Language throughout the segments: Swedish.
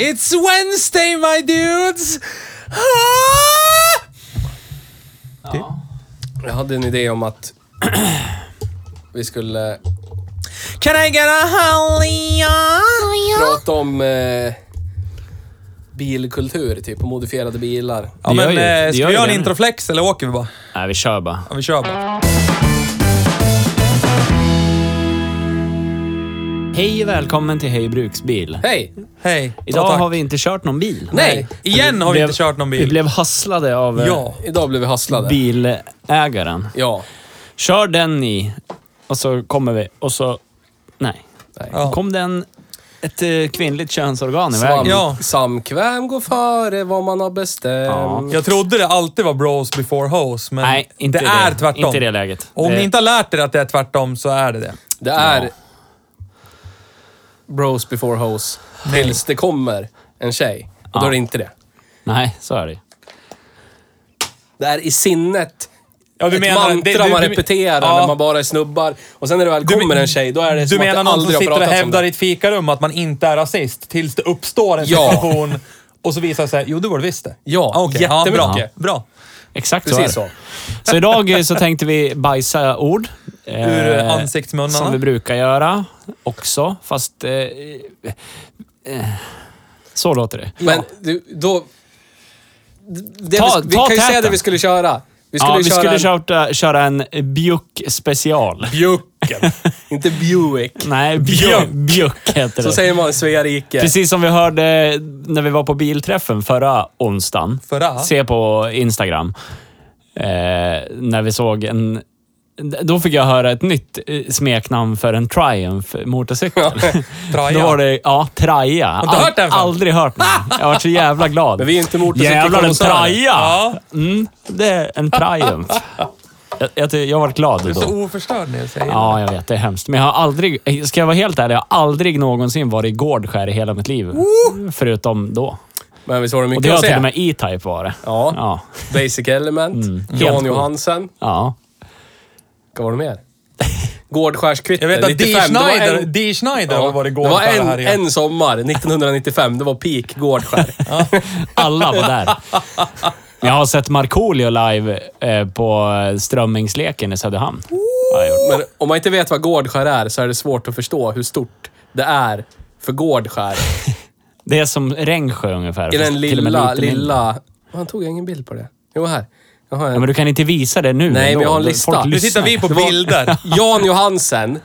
It's Wednesday my dudes! Jag hade en idé om att vi skulle Can I get a hallelujah? prata om eh, bilkultur, typ, och modifierade bilar. Ja Det men gör ju- eh, det ska gör vi ju göra en det. introflex eller åker vi bara? Nej, vi kör bara. Ja, vi kör bara. Hej och välkommen till Hej Bruksbil. Hej! Hej. Idag tack. har vi inte kört någon bil. Nej! Igen har vi Blev- inte kört någon Vi bil. blev hasslade av eh, Ja. Idag blev vi hasslade. bilägaren. Ja. Kör den i och så kommer vi och så... Nej. Nej. Ja. Kom den ett eh, kvinnligt könsorgan i Sam, vägen. Ja. Samkväm går före vad man har bestämt. Jag trodde det alltid var bros before hoes, men Nej, inte det är tvärtom. Inte i det läget. Och om det, ni inte har lärt er att det är tvärtom så är det det. Det är Ja. Bros before hoes. Tills det kommer en tjej. Och då Ja. är det inte det. Nej, så är det Det är i sinnet. Ja, du ett menar- mantra det- du- man du- repeterar ja. när man bara är snubbar. Och sen när det väl Du- kommer en tjej, då är det Du som menar att det någon som aldrig har sitter och pratats om hävdar i det. ett fikarum att man inte är rasist tills det uppstår en Ja. situation och så visar det sig, jo det var det visst det. Ja, Ah, okej. Ja, bra. jättemycket. bra. Exakt Precis så. så. Är det. Så idag eh, så tänkte vi bajsa ord. Ur eh, ansiktsmunnarna. Som vi brukar göra också, fast... Eh, eh, så låter det. Men du, då... Det, Ta- vi, vi ta kan ju säga täten. det vi skulle köra. Vi skulle ja, ju vi köra skulle en köra, köra en Bjuck special. Bjucken. inte Buick. Nej, Bjuck, Bjuck heter Så det. säger man i Svea rike. Precis som vi hörde när vi var på bilträffen förra onsdagen. Förra? Se på Instagram. Eh, när vi såg en... Då fick jag höra ett nytt eh, smeknamn för en Triumph motorcykel. Traja. Då var det, ja, Traja. du inte hört den förr? Aldrig hört den. Jag har varit så jävla glad. Men vi är inte Jävlar, en motorcykelkonnässörer. Traja! Ja. Mm, det är en Triumph. Jag, jag, jag har varit glad Du är då. så oförstörd när jag säger det. Ja, jag vet. Det är hemskt. Men jag har aldrig, ska jag vara helt ärlig, jag har aldrig någonsin varit i Gårdskär i hela mitt liv. Förutom då. Men visst var det Och det mycket har att till och se? med E-Type varit. Ja. Ja. Basic Element. Mm. Jan. Johansen. ja. Vad var det mer? Gårdskärskvitter. Jag vet att D. 95. Det var Schneider, en- D. Schneider har Ja, varit det var gårdskär en, här igen. en sommar, 1995. Det var peak Gårdskär. Alla var där. Jag har sett Markoolio live eh, på Strömmingsleken i Söderhamn. Jag. Men om man inte vet vad Gårdskär är så är det svårt att förstå hur stort det är för Gårdskär. Det är som Rengsjö ungefär. I fast den till och med lilla, lite mindre. lilla... Han tog ingen bild på det. Jo, här. Jag har en. Ja, men du kan inte visa det nu. Nej, men jag har en lista. Folk Nu lyssnar. tittar vi på bilder. Jan Johansen.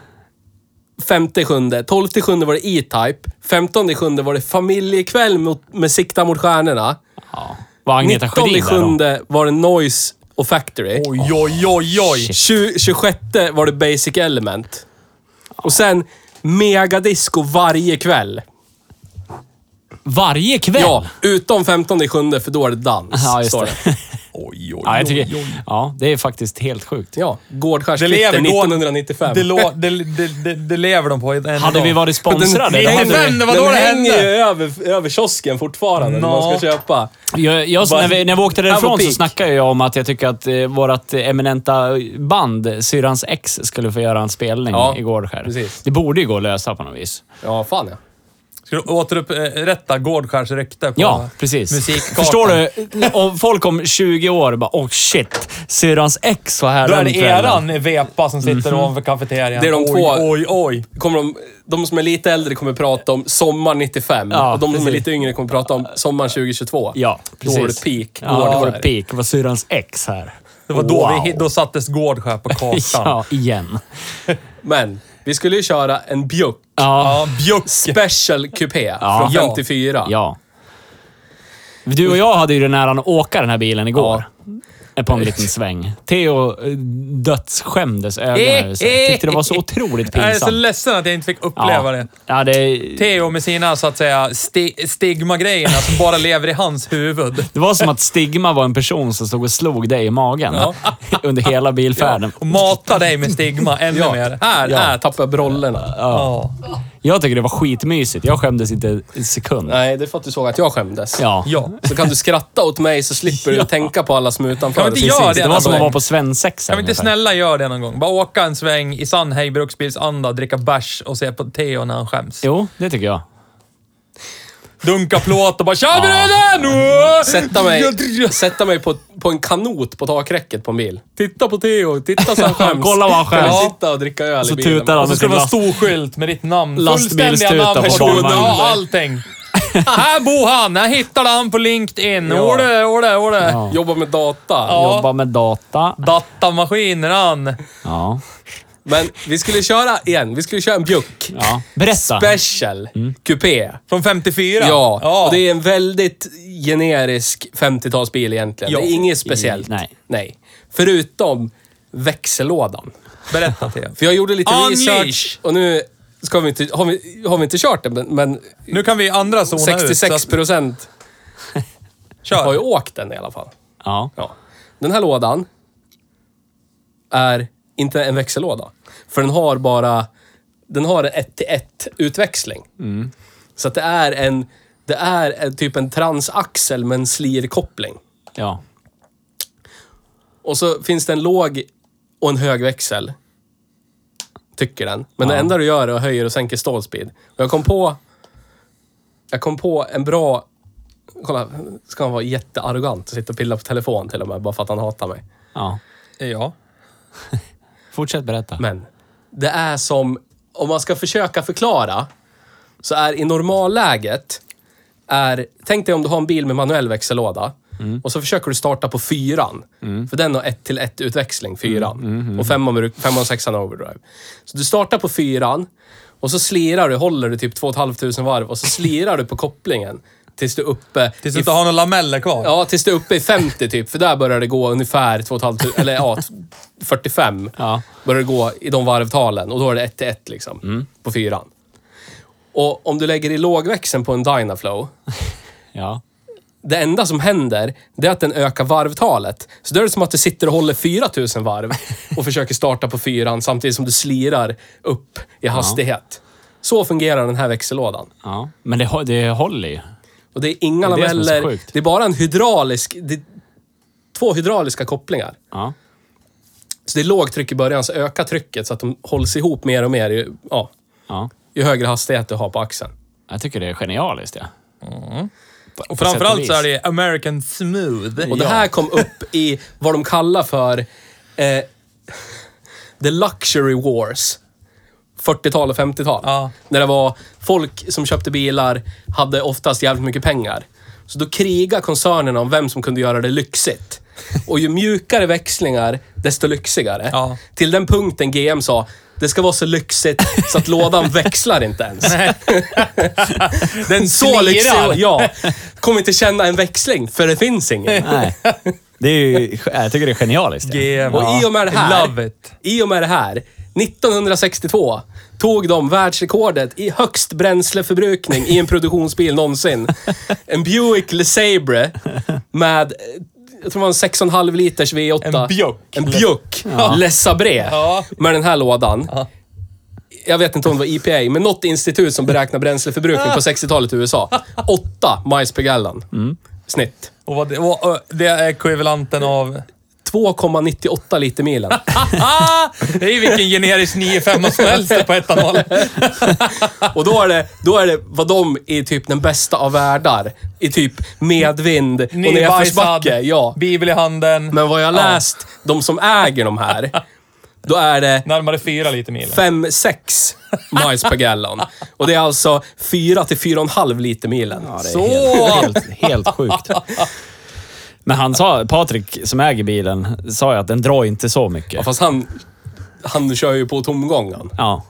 Femte sjunde. Tolfte sjunde var det E-Type. Femtonde sjunde var det familjekväll mot, med sikta mot stjärnorna. Ja. Var Agneta Nittonde Sjödin där då? sjunde var det Noise och Factory. Oj, oj, oj, oj. Tju- 26 var det Basic Element. Och sen megadisco varje kväll. Varje kväll? Ja, utom 15 sjunde för då är det dans. Ja, just står det. Oj, oj, Ja, jag tycker, oj. ja, det är faktiskt helt sjukt. Ja, Det Gårdskärskvitter lever, gå- 1995. det, lo, det, det, det, det lever de på än Hade vi idag. varit sponsrade, den, vi... var då den det hänger hände. ju över, över kiosken fortfarande när man ska köpa. Jag, jag, Bara- när, vi, när vi åkte därifrån så snackade jag om att jag tycker att eh, vårt eminenta band, Syrrans X, skulle få göra en spelning Ja, i Gårdskär. precis. Det borde ju gå att lösa på något vis. Ja, fan ja. Ska du återupprätta Gårdskärs rykte på Ja, precis. musikkartan? Förstår du? Om folk om 20 år bara oh shit, Syrrans X var här Då är den det kvällen." eran Vepa som sitter ovanför kafeterian. Det är de oj, två- Oj, oj. Kommer de, de som är lite äldre kommer prata om sommar 95 Ja, och de som är precis. lite yngre kommer prata om sommaren 2022. Ja, precis. Då var det peak. Ja, då var det peak. Det var Syrrans X här. Det var då, Wow. vi, då sattes Gårdskär på kartan. Ja, igen. Men vi skulle ju köra en Bjuck Ja. Ja, Bjuck. Special Coupé Ja. från Ja. 54. Ja. Du och jag hade ju den äran att åka den här bilen igår. På en liten sväng. Theo eh, dödsskämdes ögonen. sig. Tyckte det var så otroligt Jag är så pinsamt. ledsen att jag inte fick uppleva Ja, det. ja det, Theo med sina, så att säga, sti stigma-grejerna som bara lever i hans huvud. det var som att Stigma var en person som stod och slog dig i magen under hela bilfärden. Och mata dig med stigma ännu Ja. mer. Här, Ja, här. tappa brollerna. Ja. Jag tycker det var skitmysigt. Jag skämdes inte en sekund. Nej, det är för att du såg att jag skämdes. Ja. ja. Så kan du skratta åt mig så slipper du Ja. tänka på alla som är utanför. Kan vi inte göra det Det var som att vara på svensexa. Kan vi inte snälla göra det någon gång? Bara åka en sväng i sann Hej Bruksbilsanda, dricka bärs och se på Theo när han skäms. Jo, det tycker jag. Dunka plåt och bara “Tja bröder! Sätta mig, sätta mig på, på en kanot på takräcket på en bil. Titta på Theo, titta så han skäms. Kolla vad han skäms. Ja. sitta och dricka öl Så i bilen. tutar han. Och så ska det vara Last- stor skylt med ditt namn. Lastbilstuta Fullständiga namn. på personen. barnvagnen. Ja, allting. här bor han. Jag hittade han på LinkedIn. Ja. Åle, åle, åle. Jobba med data. Ja. Jobba med data. Datamaskiner han. Ja. Men vi skulle köra igen. Vi skulle köra en Bjuck. ja. Berätta. Special Coupé. Från 54. Ja, och det är en väldigt generisk 50-talsbil egentligen. Ja. Det är inget speciellt. Nej. Nej. Förutom växellådan. Berätta Theo. För jag gjorde lite Unleash. research och nu ska vi inte, har, vi, har vi inte kört den, men, men Nu kan vi andra zona ut. 66 så att- procent har ju åkt den i alla fall. Ja. Ja. Den här lådan är inte en växellåda. För den har bara... Den har en 1 till 1 utväxling. Så att det är en... Det är en, typ en transaxel med en slirkoppling. Ja. Och så finns det en låg och en hög växel. Tycker den. Men det enda du gör är att höja och sänka stallspeed. Och jag kom på... Jag kom på en bra... Kolla, ska han vara jättearrogant och sitta och pilla på telefon till och med, bara för att han hatar mig. ja. Ja. Fortsätt berätta. Men det är som, om man ska försöka förklara, så är i normalläget, är, tänk dig om du har en bil med manuell växellåda och så försöker du starta på fyran. För den har ett till ett utväxling, fyran. Och femman, femman och sexan har overdrive. Så du startar på fyran och så slirar du, håller du typ 2 500 varv och så slirar du på kopplingen tills du är uppe Tills du inte har några lameller kvar. Ja, tills du är uppe i 50 typ. För där börjar det gå ungefär 2 500, eller ja, 45. Ja. Börjar det gå i de varvtalen och då är det 1 till 1 liksom. På fyran. Och om du lägger i lågväxeln på en Dynaflow, Ja. det enda som händer, det är att den ökar varvtalet. Så då är det som att du sitter och håller 4000 varv och försöker starta på fyran samtidigt som du slirar upp i hastighet. Så fungerar den här växellådan. ja. Men det, det håller ju. Och det är inga Det är det som är så lameller. sjukt. Det är bara en hydraulisk... Det är två hydrauliska kopplingar. Ja. Så det är lågtryck i början, så ökar trycket så att de hålls ihop mer och mer ju, ja, Ja. ju högre hastighet du har på axeln. Jag tycker det är genialiskt, ja. Och På framförallt så och är det American smooth. Och det här kom upp i vad de kallar för eh, The Luxury Wars. 40-tal och 50-tal. Ja. När det var folk som köpte bilar, hade oftast jävligt mycket pengar. Så då krigade koncernerna om vem som kunde göra det lyxigt. Och ju mjukare växlingar, desto lyxigare. Ja. Till den punkten GM sa, det ska vara så lyxigt så att lådan växlar inte ens. Den Så lyxig, ja. Kommer inte känna en växling, för det finns ingen. Nej. Det är ju, jag tycker det är genialiskt. GM. Och i och med det här, Love it. i och med det här, 1962 tog de världsrekordet i högst bränsleförbrukning i en produktionsbil någonsin. En Buick LeSabre med, jag tror det var en 6,5 liters V8. En Bjuck. En Bjuck. Les Sabre. Ja. Med den här lådan. Ja. Jag vet inte om det var EPA, men något institut som beräknar bränsleförbrukning på 60-talet i USA. 8 miles per gallon. Snitt. Och vad det, och, det är ekvivalenten av... 2,98 liter milen. det är ju vilken generisk 9-5 som helst på etanol. Och då är det, då är det vad de i typ den bästa av världar. I typ medvind och nedförsbacke. Ja. Bibel i handen. Men vad jag har läst, de som äger de här, då är det Närmare 4 liter mil. 5-6 miles per gallon. Och det är alltså 4 till 4,5 liter milen. Ja, det är Så! Helt, helt, helt sjukt. Men han sa, Patrik som äger bilen, sa ju att den drar inte så Ja, mycket. fast han, han kör ju på tomgången. Ja.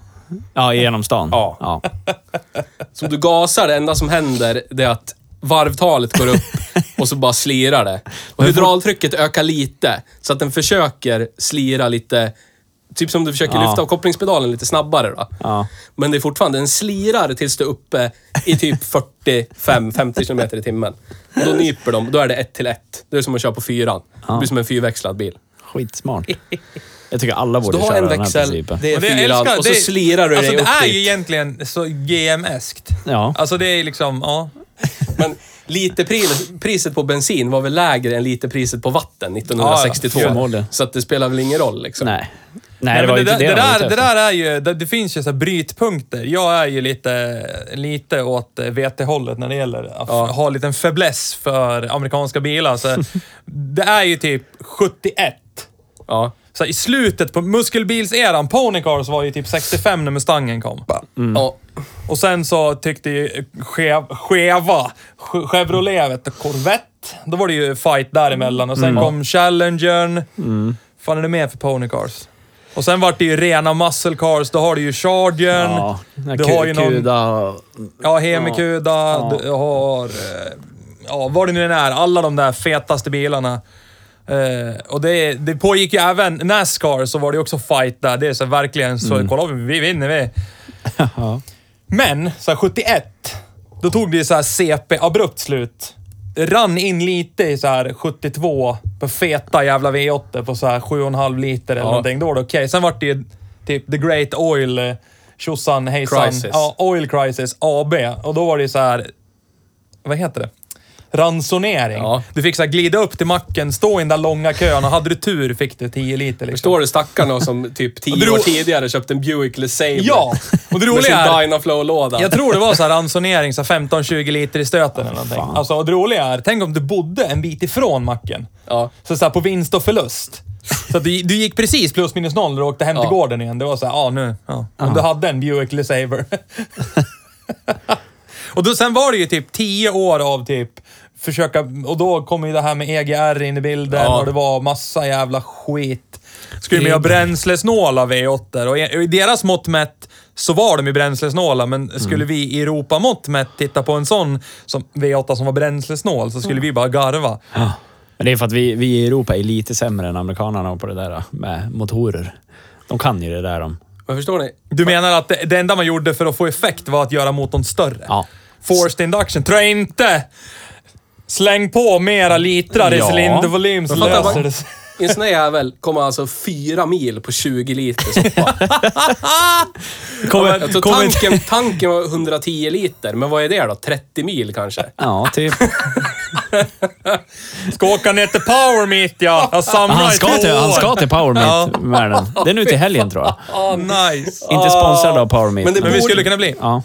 Ja, genom stan. Ja. ja. Så om du gasar, det enda som händer det är att varvtalet går upp och så bara slirar det. Och hydraultrycket ökar lite, så att den försöker slira lite. Typ som du försöker Ja. lyfta av kopplingspedalen lite snabbare då. Ja. Men det är fortfarande, den slirar tills du är uppe i typ 45-50 km i timmen. Då nyper de, då är det ett till ett. Det är som att köra på fyran. Det blir som en fyrväxlad bil. Skitsmart. Jag tycker alla Så borde du har köra en den här växel, principen. det är Och det jag fyran älskar, och så det- slirar du Alltså dig det upp är ju dit. egentligen så GM-eskt. Ja. Alltså det är liksom, ja. Men literpriset priset på bensin var väl lägre än literpriset på vatten 1962. Ja, förmodligen. så att det spelar väl ingen roll liksom. Nej. Nej, det var inte det, det, de var där, det där är ju, det, det finns ju så brytpunkter. Jag är ju lite, lite åt eh, VT-hållet när det gäller att Ja. ha en liten fäbless för amerikanska bilar. Så det är ju typ 71. Ja. Så I slutet på muskelbilseran, Ponycars var ju typ 65 när Mustangen kom. Ja. Och sen så tyckte ju skev, skeva Ch- Chevrolet, vet Corvette. Då var det ju fight däremellan. Och sen Mm. kom Challengern. fan är det mer för Ponycars? Och sen vart det ju rena muscle cars. Då har du ju Chargern. Ja, du har ju någon... Kuda. Ja, Hemikuda. Ja. Du har... eh, Ja, vad det nu än är. Alla de där fetaste bilarna. Eh, och det, det pågick ju även Nascar, så var det också fight där. Det är så verkligen så, kolla vi vinner vi. Men, så här 71, då tog det ju så här CP-abrupt slut. Rann in lite i så här 72 på feta jävla V8 på så här 7,5 liter eller Ja. någonting. Då var det okej. Sen vart det ju typ The Great Oil, eh, tjosan hejsan. Crisis. Ja, Oil Crisis AB. Och då var det så här, vad heter det? Ransonering. Ja. Du fick så här glida upp till macken, stå i den där långa kön och hade du tur fick du 10 liter. Liksom. Förstår du stackarna som typ tio Det ro- år tidigare köpte en Buick LeSabre? Ja! Och det Med sin roliga är... Dynaflow-låda. Jag tror det var så här ransonering, så här 15-20 liter i stöten eller någonting. fan. Alltså, och det roliga är, tänk om du bodde en bit ifrån macken. Ja. Så, så här på vinst och förlust. Så du, du gick precis plus minus noll när du åkte hem till Ja. gården igen. Det var så här, ja nu. Ja. Om du hade en Buick LeSabre. och då, sen var det ju typ 10 år av typ försöka, och då kom ju det här med EGR in i bilden Ja. och det var massa jävla skit. Skulle de göra bränslesnåla V8 och i, deras mått mätt så var de ju bränslesnåla, men skulle vi i Europa-mått mätt titta på en sån som V8 som var bränslesnål så skulle vi bara garva. Men det är för att vi, vi i Europa är lite sämre än amerikanerna på det där med motorer. De kan ju det där de. Men förstår ni? Du menar att det, det enda man gjorde för att få effekt var att göra motorn större? Ja. Forced induction. Tror jag inte! Släng på mera litrar i Ja. cylindervolym så löser det sig. I en sån här jävel kommer alltså fyra mil på 20 liter soppa. Kommer, Alltså tanken, tanken var 110 liter, men vad är det då? 30 mil kanske? Ja, typ. Ska åka ner till Power Meet ja. Jag samlar Han i ska två till, han år. ska till Power. Meet med den. Det är nu till helgen tror jag. Ah, nice. Inte sponsrad av Power Meet. Men det Men vi borde- skulle kunna bli. Ja.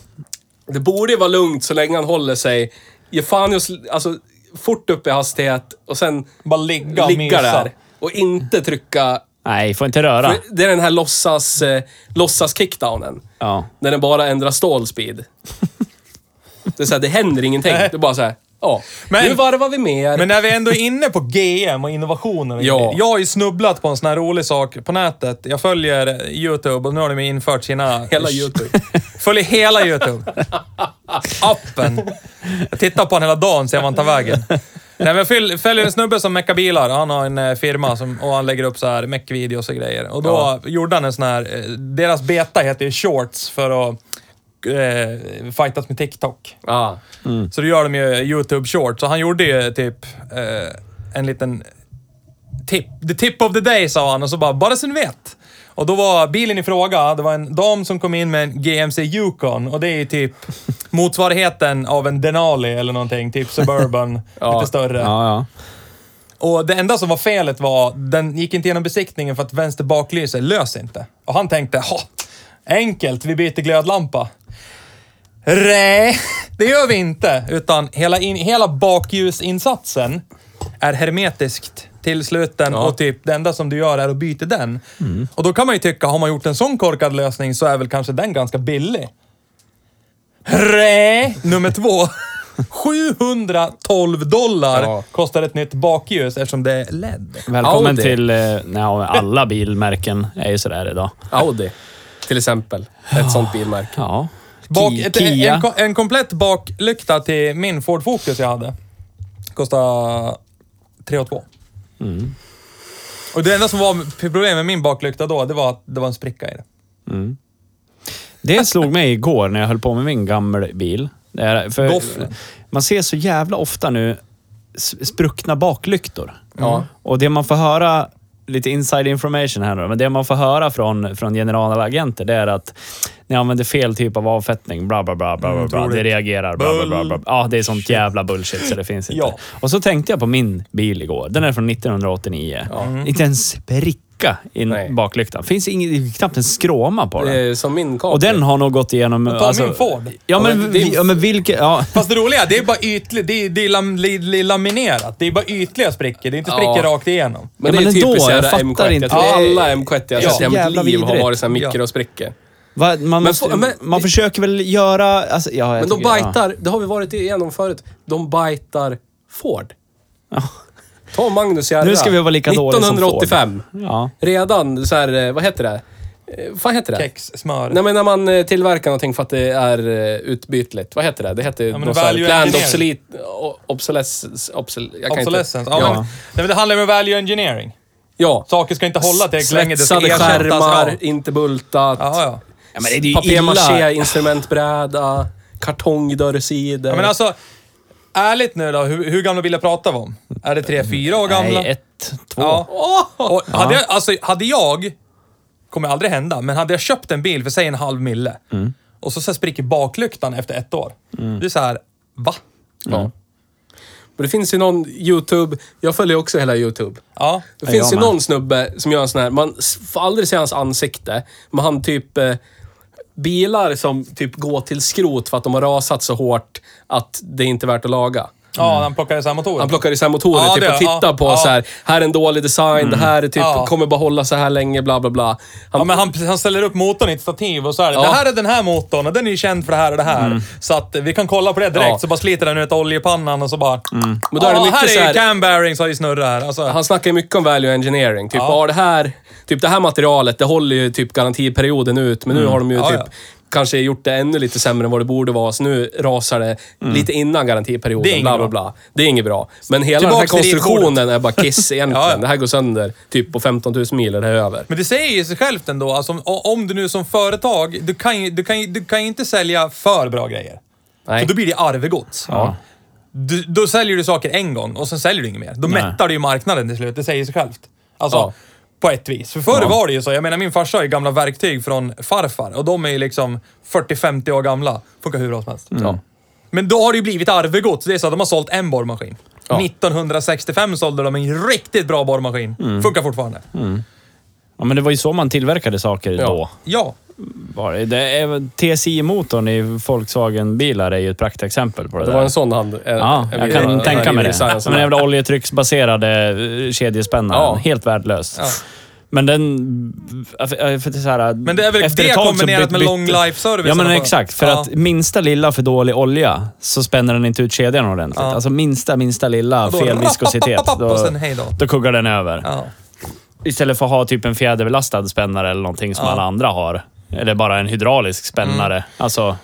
Det borde ju vara lugnt så länge han håller sig... Ge fan i att sl- alltså, fort upp i hastighet och sen Bara ligga och ligga mysa. där. Och inte trycka... Nej, får inte röra. För det är den här låtsas, eh, låtsas kickdownen. Ja. När den bara ändrar stallspeed. det är så här, det händer ingenting. Det är bara så här, ja. Men- nu varvar vi mer. Men när vi ändå är inne på GM och innovationer. och Ja. Jag har ju snubblat på en sån här rolig sak på nätet. Jag följer YouTube och nu har de infört sina... Hela YouTube. Följer hela YouTube. Appen. Jag tittar på den hela dagen, ser han tar vägen. Nej, men följer en snubbe som meckar bilar. Han har en eh, firma som, och han lägger upp så här meckvideos och grejer. Och då gjorde han en sån här... eh, Deras beta heter ju Shorts för att eh, fightas med TikTok. Ja. Så då gör de ju YouTube Shorts. Så han gjorde ju typ eh, en liten tip. The tip of the day sa han och så bara, bara så ni vet. Och då var bilen i fråga, det var en dam som kom in med en GMC Yukon och det är ju typ motsvarigheten av en Denali eller någonting. Typ Suburban, Ja. lite större. Ja, ja. Och det enda som var felet var, den gick inte igenom besiktningen för att vänster baklyse lös inte. Och han tänkte, ha, enkelt, vi byter glödlampa. Nej, det gör vi inte. Utan hela, in, hela bakljusinsatsen är hermetiskt tillsluten och typ det enda som du gör är att byta den. Och då kan man ju tycka, har man gjort en sån korkad lösning så är väl kanske den ganska billig. Nej, nummer två. 712 dollar Ja. kostar ett nytt bakljus eftersom det är LED. Välkommen Audi. till... Eh, nej, alla bilmärken är ju sådär idag. Audi, till exempel. Ett sånt bilmärke. Ja. Bak, ett, Kia. en, en komplett baklykta till min Ford Focus jag hade. Kostade 3 2. Mm. Och det enda som var problemet med min baklykta då, det var att det var en spricka i det. Det slog mig igår när jag höll på med min gamla bil. För man ser så jävla ofta nu spruckna baklyktor. Ja. Och det man får höra, lite inside information här nu, men det man får höra från, från generalagenter det är att ni använder fel typ av avfettning, bla bla bla, bla, bla, bla. troligt. det reagerar, bla bla bla. bla. Ja, det är sånt jävla bullshit så det finns inte. Ja. Och så tänkte jag på min bil igår. Den är från 1989. Inte en spricka i Nej. baklyktan. Finns inget, knappt en skråma på den. Som min Capri. Och den har nog gått igenom... alltså- ta min Ford. Ja, men, men det är- ja, men vilket... Ja. Fast det roliga, det är bara ytligt. Det är, det är, lam, det är laminerat. Det är bara ytliga sprickor. Det är inte sprickor Ja. rakt igenom. Men Ja, det är men ändå, typiskt jag jävla fattar M71. inte. Jag tror Det är- alla M71 jag Ja, sett i hela jävla mitt liv har vidrigt. varit såna här mikrosprickor. Va, man, måste, få- men- man försöker väl göra... Alltså, ja, jag Men de tycker- ja. bajtar, det har vi varit igenom förut, de bajtar Ford. Ja. Ta Magnus Järra. Nu ska vi vara lika dåliga som 1985. Ja. Redan så här, eh, vad heter det? Eh, Vad fan heter det? Kex, smör. Nej men när man eh, tillverkar någonting för att det är eh, utbytligt. Vad heter det? Det heter men något så här value planned engineering. obsolete... o- Obsolescence... Obsol, jag kan Obsolescence. Inte, Ja, ja. Men, nej, men det handlar ju om value engineering. ja. Saker ska inte hålla tillräckligt länge. Det ska Svetsade ersättas. skärmar, Ja. inte bultat. Ja, ja. Ja, men det är ju Papier-maché, illa. instrumentbräda, kartongdörrsidor. ja. Men alltså, ärligt nu då. Hur, hur gamla bilar pratar vi om? Är det tre, fyra år gamla? Nej, ett, två. Ja. Och hade, jag, alltså, hade jag, kommer aldrig hända, men hade jag köpt en bil för säg en halv mille och så, så spricker baklyktan efter ett år. Det är så här, va? Ja. Men det finns ju någon YouTube, jag följer också hela YouTube. Ja. Det finns ju med. någon snubbe som gör en sån här, man får aldrig se hans ansikte, men han typ... Eh, bilar som typ går till skrot för att de har rasat så hårt att det inte är värt att laga. Ja, han plockar isär motorer. Han plockar isär motorer Ja, typ, det- och tittar ja, på ja. så här. här är en dålig design, det här är typ, Ja. kommer bara hålla så här länge, bla bla bla. Han, Ja, men han, han ställer upp motorn i ett stativ och så är det. Det här är den här motorn och den är ju känd för det här och det här. Så att vi kan kolla på det direkt. Så bara sliter den ut oljepannan och så bara... Men då är det mycket här så är ju cam bearings har ju snurrat här. Alltså, han snackar ju mycket om value engineering. Typ, Ja. det här, typ det här materialet, det håller ju typ garantiperioden ut, men nu har de ju typ. Kanske gjort det ännu lite sämre än vad det borde vara, så nu rasar det lite innan Det är garantiperioden. Bla, bla, bla. Det är inget bra. Men hela den här Tillbaks konstruktionen är bara kiss egentligen. Ja. Det här går sönder typ på 15 000 mil det över. Men det säger ju sig självt ändå. Alltså, om, om du nu som företag, du kan ju, du kan du kan inte sälja för bra grejer. Nej. För då blir det arvegods. Ja. Du, då säljer du saker en gång och sen säljer du inget mer. Då Nej. mättar du ju marknaden till slut. Det säger sig självt. Alltså, Ja. På ett vis. För förr Ja. var det ju så. Jag menar, min farsa har ju gamla verktyg från farfar och de är ju liksom 40-50 år gamla. Funkar hur bra som helst. Ja. Men då har det ju blivit arvegods. Det är så att de har sålt en borrmaskin. Ja. 1965 sålde de en riktigt bra borrmaskin. Funkar fortfarande. Ja, men det var ju så man tillverkade saker Ja. då. Ja. Var det. Det är, TSI-motorn i Volkswagen-bilar är ju ett praktexempel på det, Det där. var en sån hand. en- Ja, en- jag kan en- tänka mig det. design, Som en jävla oljetrycksbaserade eh, kedjespännare. Ja. Helt värdelöst. Ja. Men den... För, det så här, Men det är väl efter det kombinerat byt- med long life service. Ja, men exakt. För Ja. att minsta lilla för dålig olja så spänner den inte ut kedjan ordentligt. Ja. Alltså minsta, minsta lilla fel viskositet. Då, då. kuggar den över. Istället för att ha typ en fjäderbelastad spännare eller någonting som alla andra har. Eller bara en hydraulisk spännare. Mm. Alltså,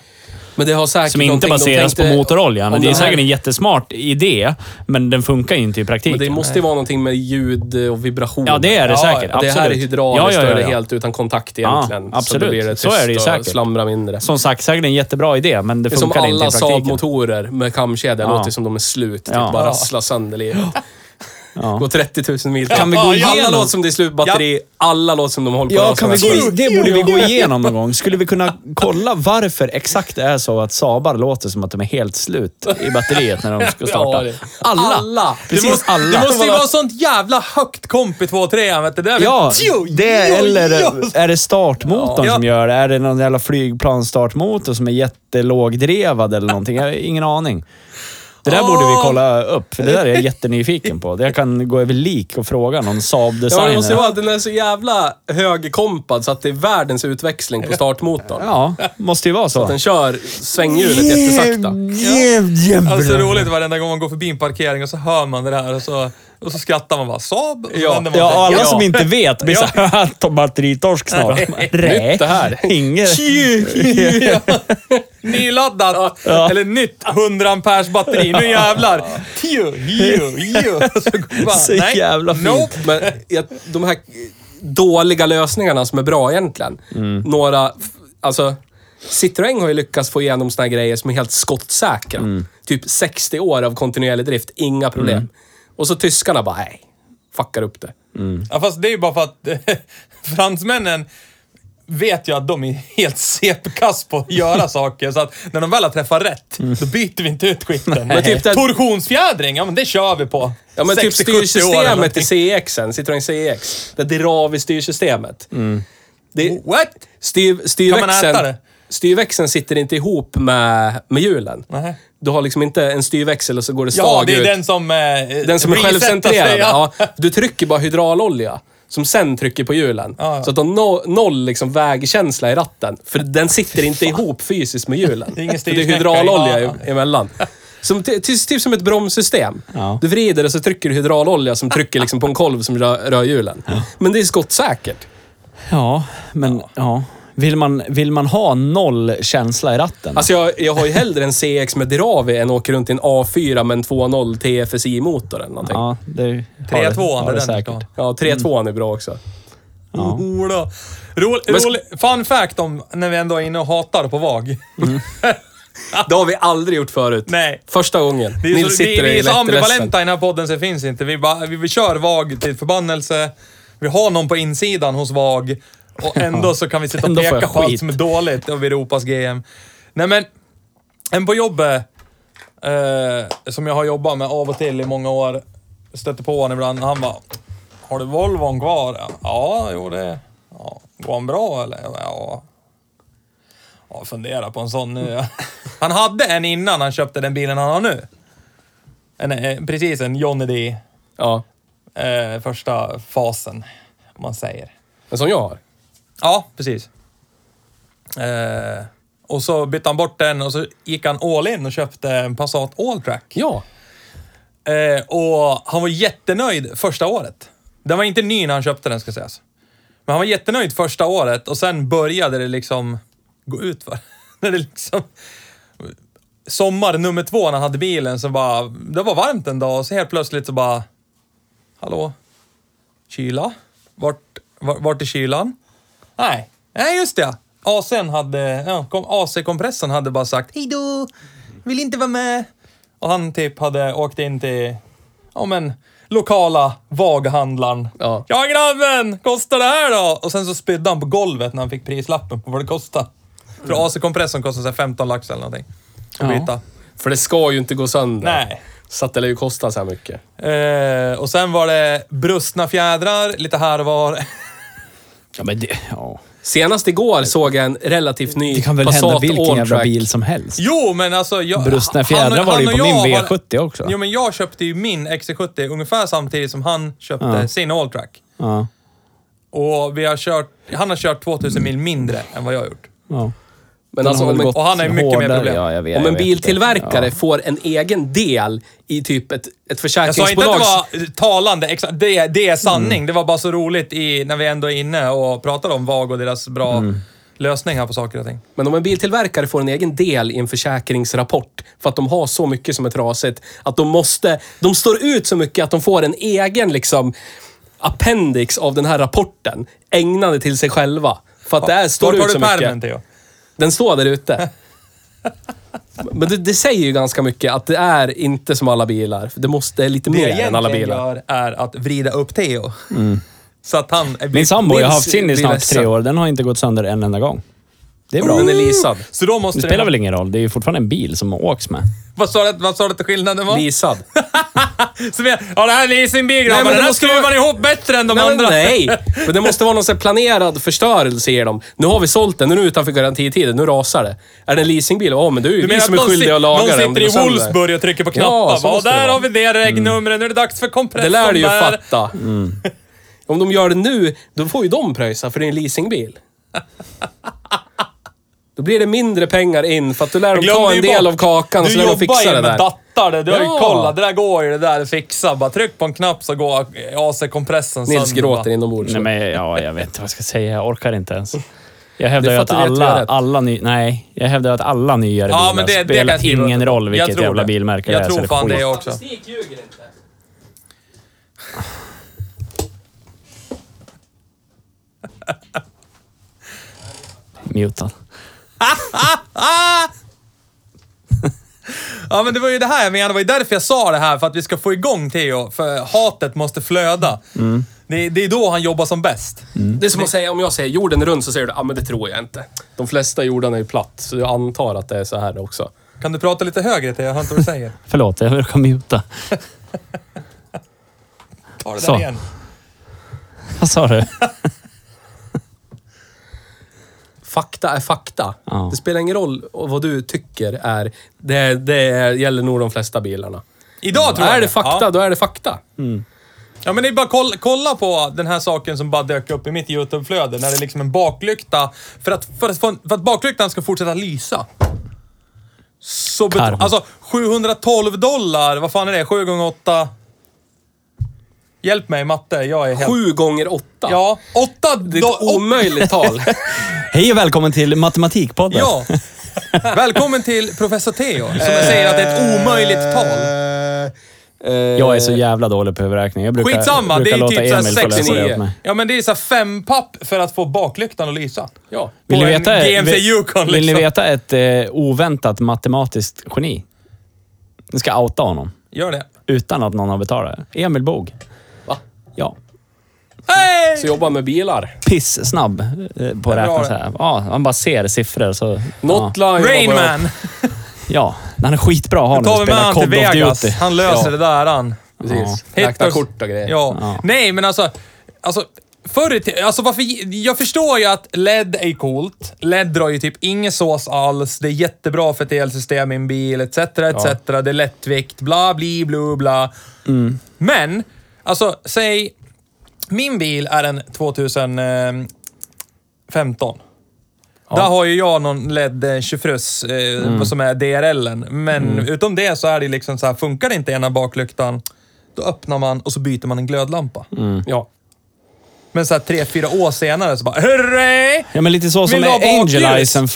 Men det har säkert som inte baseras tänkte- på motoroljan. om Det är här- säkert en jättesmart idé, men den funkar ju inte i praktiken. Men det måste ju vara någonting med ljud och vibration. Ja, det är det Ja, säkert. Det här är Absolut. hydrauliskt Ja, ja, ja, det ja. helt utan kontakt egentligen. Ja, Så absolut. då blir det Så är det ju säkert. slamrar mindre. Som sagt, säkert en jättebra idé, men det, Det som funkar inte alla i praktiken. Saab-motorer med kamkedja. Ja. låter som de är slut. Typ Ja. bara Ja. rasslar sönder. Ja. Går 30 000 mil. Kan vi gå Alla igenom- låter som det är slut batteri. Alla låter som de håller på Ja, att kan vi gå i, det borde vi gå igenom någon gång. Skulle vi kunna kolla varför exakt det är så att Sabar låter som att de är helt slut i batteriet när de ska starta? Det- Alla! Alla! Precis det måste, alla. Det måste ju vara sånt jävla högt komp i 2-3 vet du. Det är väl- Ja, Tjo, det jo, eller jo. är det startmotorn Ja. som gör det? Är det någon jävla flygplansstartmotor som är jättelågdrevad eller någonting? Jag har ingen aning. Det där borde vi kolla upp, för det där är jag jättenyfiken på. Jag kan gå över lik och fråga någon Ja, Saab-designer. det måste vara att den är så jävla högerkompad så att det är världens utväxling på startmotorn. Ja, måste ju vara så. Den kör svänghjulet jättesakta. Alltså roligt varenda gång man går förbi en parkering och så hör man det här och så, och så skrattar man bara Saab. Och så Ja. man Ja, alla Ja. som inte vet blir såhär, batteritorsk snart. Nej, det här. Inget. Ja. Nyladdat. Eller nytt 100 amperes batteri. Nu jävlar. Tio, tio, tio. Så bara, Så nej, jävla fint. Nope. Men jag, de här dåliga lösningarna som är bra egentligen. Några, alltså Citroën har ju lyckats få igenom såna här grejer som är helt skottsäkra. Typ 60 år av kontinuerlig drift, inga problem. Och så tyskarna bara, nej, fuckar upp det. Ja, fast det är ju bara för att fransmännen vet ju att de är helt CP-kass på att göra saker. Så att när de väl har träffat rätt, då byter vi inte ut skiten. Men typ det- Torsionsfjädring, ja men det kör vi på. Ja men typ 60-70 år eller styrsystemet någonting. i CXen, Citroën CX. Det drar vi styrsystemet. Det, What? styr, Kan man äta styrväxeln, det? styrväxeln sitter inte ihop med, med hjulen. Nej. Du har liksom inte en styrväxel och så går det Ja, stag det är ut. den som... Eh, Den som är resetar självcentrerad. sig, Ja. Du trycker bara hydraulolja. Som sen trycker på hjulen. Ja, ja. Så att de no, noll liksom vägkänsla i ratten. För den sitter inte ihop fysiskt med hjulen. Det är det är hydraulolja i- emellan. Som, ty, ty, typ som ett bromssystem. Ja. Du vrider och så trycker du hydraulolja som trycker liksom på en kolv som rör, rör hjulen. Men det är skottsäkert. Ja, men ja. Vill, man, vill man ha noll känsla i ratten? Alltså jag, jag har ju hellre en CX med Dirawi än åker runt i en A4 med en 2.0 TFSI-motor eller någonting. Ja, ja, det 3-2, har det är det den säkert. ja. 3.2 är bra också. Ja. Oh, då. Sk- rolig, fun fact om när vi ändå är inne och hatar på VAG. Det har vi aldrig gjort förut. Nej. Första gången. Det är Nils så, det, sitter vi är så ambivalenta i den här podden så det finns inte. Vi, bara, vi, vi kör VAG till förbannelse. Vi har någon på insidan hos VAG och ändå så kan vi sitta och Ändå får peka jag på allt skit. som är dåligt över Europas GM. Nej men, en på jobbet eh, som jag har jobbat med av och till i många år, stötte på honom ibland. Han bara, har du Volvon kvar? Ja, jo det... Ja, går han bra eller? Ja. Ja, fundera på en sån nu. Han hade en innan han köpte den bilen han har nu. En, eh, precis en Johnny D. Ja. Eh, första fasen, om man säger. En som jag har. Ja, precis. Eh, och så bytte han bort den och så gick han all in och köpte en Passat Alltrack. Ja. Eh, och han var jättenöjd första året. Den var inte ny när han köpte den, ska sägas. Men han var jättenöjd första året och sen började det liksom gå ut för. När det liksom... Sommar nummer två när han hade bilen så bara... Det var varmt en dag och så helt plötsligt så bara... Hallå? Kyla? Vart, vart, vart är kylan? Nej, nej just det. AC'n hade... Ja, kom- AC-kompressorn hade bara sagt Hej då! Vill inte vara med. Och han typ hade åkt in till... Ja men, lokala vaghandlaren. Ja. Ja grabben, kostar det här då? Och sen så spydde han på golvet när han fick prislappen på vad det kostade. För AC-kompressorn kostar så här 15 lax eller någonting. Att byta. För det ska ju inte gå sönder. Nej. Så att det lär ju kosta så här mycket. Eh, och sen var det brustna fjädrar lite här och var. Ja, men det, ja. Senast igår såg jag en relativt ny det kan väl Passat hända vilken jävla bil som helst. Jo, men alltså... Jag, Brustna han- fjädrar var det ju han på och min jag har- V70 också. Jo, men jag köpte ju min XC70 ungefär samtidigt som han köpte Ja. sin Alltrack. Ja. Och vi har kört... Han har kört 2000 mil mindre än vad jag har gjort. ja. Men alltså om en, och han ju mycket mer hårdare- problem. Ja, jag vet, om en biltillverkare det. får en egen del i typ ett, ett Jag sa inte försäkringsbolag. att det var talande, exakt. Det, det är sanning. Det var bara så roligt i, när vi ändå är inne och pratar om VAG och deras bra lösningar på saker och ting. Men om en biltillverkare får en egen del i en försäkringsrapport för att de har så mycket som är trasigt, att de måste... De står ut så mycket att de får en egen liksom appendix av den här rapporten ägnade till sig själva. För att det är, står Vart ut så du pärmen, mycket. Theo? Den står där ute. Men det, det säger ju ganska mycket att det är inte som alla bilar. Det måste det är lite Det mer jag än alla bilar. gör är att vrida upp Theo. Så att han... är- Min sambo, jag har haft sin i snart tre år. Den har inte gått sönder en enda gång. Det är bra. Den är leasad. Så då måste Det spelar väl ingen roll? Det är ju fortfarande en bil som åks med. Vad sa du, vad sa du att skillnaden var? Leasad. Som jag, ja, det här är leasingbil grabbar. Den det här måste skruvar vara- man ihop bättre än de Nej, men andra. nej, men det måste vara någon sån här planerad förstörelse i dem. Nu har vi sålt den, nu är det utanför garantitiden, nu rasar det. Är det en leasingbil? Ja, men du är ju Du vi menar som att är någon, skyldiga att laga någon den om det sitter i går sönder. Wolfsburg och trycker på knappar. så Ja, måste det där vara. har vi det regnumret. Nu är det dags för kompressorn Det lär du ju där. fatta. Om de gör det nu, då får ju de pröjsa för det är en leasingbil. Då blir det mindre pengar in för att du lär dem ta en ju del bort. av kakan och du så lär de jobbar fixa ju det med där. dattar. Du har ju kollat. Det där går ju det där fixa. Bara tryck på en knapp så går AC-kompressorn Nils sönder, gråter va? inombords. Nej, men ja, jag vet inte vad jag ska säga. Jag orkar inte ens. Jag hävdar Det ju att alla, alla ny, Nej, jag hävdar att alla nyare Ja, bilar men det, det spelar jag skriva ingen roll Jag vilket jävla det. bilmärke Jag det är. så tror det fan det också. Statistik ljuger inte. Mutad. Ja, men det var ju det här jag menade. Det var ju därför jag sa det här. För att vi ska få igång Theo. För hatet måste flöda. Mm. Det, det är då han jobbar som bäst. Mm. Det är som att säga, om jag säger jorden är rund så säger du, ja ah, men det tror jag inte. De flesta jordarna är ju platt, så jag antar att det är så här också. Kan du prata lite högre Theo? Jag hör inte vad du säger. Förlåt, jag råkade muta. Ta det Så. där igen. Vad sa du? Fakta är fakta. Ja. Det spelar ingen roll vad du tycker är... Det, det gäller nog de flesta bilarna. Idag tror jag Är det fakta, Ja. då är det fakta. Ja men det är bara kolla, kolla på den här saken som bara dök upp i mitt YouTube-flöde. När det är liksom en baklykta. För att, för att, få en- för att baklyktan ska fortsätta lysa. Så bet- Karma. Alltså 712 dollar, vad fan är det? 7 gånger 8 Hjälp mig matte, jag är helt... Sju gånger åtta. Ja, 8 Det är ett omöjligt tal. Hej och välkommen till Matematikpodden. Ja. Välkommen till Professor Theo, som säger att det är ett omöjligt tal. Jag är så jävla dålig på huvudräkning. Jag brukar, Skitsamma, det brukar är låta typ såhär Emil få läsa 69. det åt mig. Ja men det är så här fem papp för att få baklyktan att lysa. Ja. Vill på ni en veta, GMC vill, Yukon vill ni liksom. veta ett eh, oväntat matematiskt geni? Ni ska outa honom. Gör det. Utan att någon har betalat. Emil Bog. Ja. Hej! Så jobbar med bilar. Piss-snabb eh, på att räkna det. så här. Ja, han bara ser siffror så... Ja. Notline Rain jobbar jag- Man! ja, han är skitbra att ha Nu när tar du vi med spelar han Call of Vegas. Duty. Han löser Ja. det där han. Precis. Ja. Räkna kort och grejer. Ja. Ja. Nej, men alltså... Alltså, förr i tiden, alltså varför, jag förstår ju att LED är coolt. LED drar ju typ ingen sås alls. Det är jättebra för ett elsystem i en bil, etc. etc. Det är lättvikt, bla, bli, blu, bla. Mm. Men, alltså, säg... Min bil är en 2015. Där har ju jag någon LED tjofruss eh, Mm. som är DRLen. Men utom det så är det liksom så här, funkar inte ena baklyktan, då öppnar man och så byter man en glödlampa. Mm. Ja. Men så här tre, fyra år senare så bara Hörre! Ja, men lite så som ha bakljus? Angelisen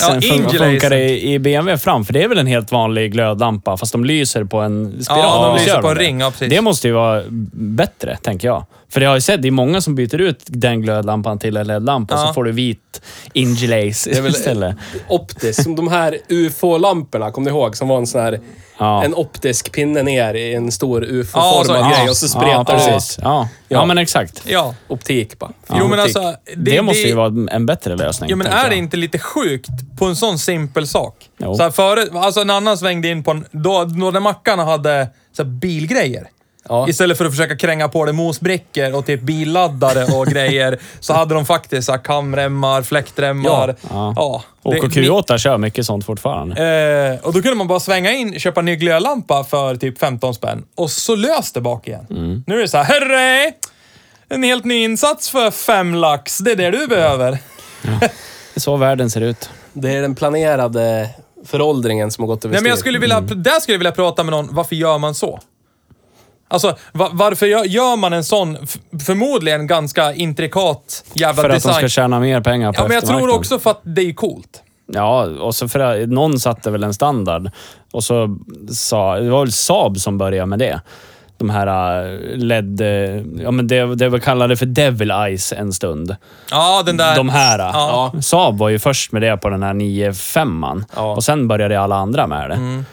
Ja, fun funkar i, i BMW fram. För det är väl en helt vanlig glödlampa, fast de lyser på en spiral. Ja, de lyser på en ring, ja, precis. Det måste ju vara bättre, tänker jag. För det har jag ju sett, det är många som byter ut den glödlampan till en LED-lampa, Ja. så får du vit Ingelace Det är väl istället. optiskt. Som de här UFO-lamporna, kommer ni ihåg? Som var en sån här... Ja. En optisk pinne ner i en stor UFO-formad ja. grej och så spretar ja, det precis. Ja. Ja. Men exakt. Ja. Optik bara. Jo men Optik. alltså... Det, måste ju vara en bättre lösning. Ja men är det jag. inte lite sjukt på en sån simpel sak? Jo. Så här förut, alltså en annan svängde in på en... Då, då när mackarna hade så här bilgrejer. Ja. Istället för att försöka kränga på det mosbrickor och typ billaddare och grejer, så hade de faktiskt så här kamremmar, fläktremmar. Ja. ja. Det- OKQ8 kör mycket sånt fortfarande. Eh, och då kunde man bara svänga in, köpa en ny glödlampa för typ 15 spänn och så lös det bak igen. Mm. Nu är det så här, herre! En helt ny insats för fem lax. Det är det du behöver. Det är så världen ser ut. Det är den planerade föråldringen som har gått över Nej, men jag skulle vilja, Mm. där skulle jag vilja prata med någon, varför gör man så? Alltså, va, varför gör, gör man en sån, f- förmodligen ganska intrikat jävla För att design? de ska tjäna mer pengar på ja, men jag tror eftermarknaden. också för att det är coolt. Ja, och så för att någon satte väl en standard. Och så sa, det var väl Saab som började med det. De här äh, LED, äh, ja men det, det vi kallade för Devil Eyes en stund. Ja, den där... De här. Ja. Saab var ju först med det på den här 9.5 Ja. och sen började alla andra med det.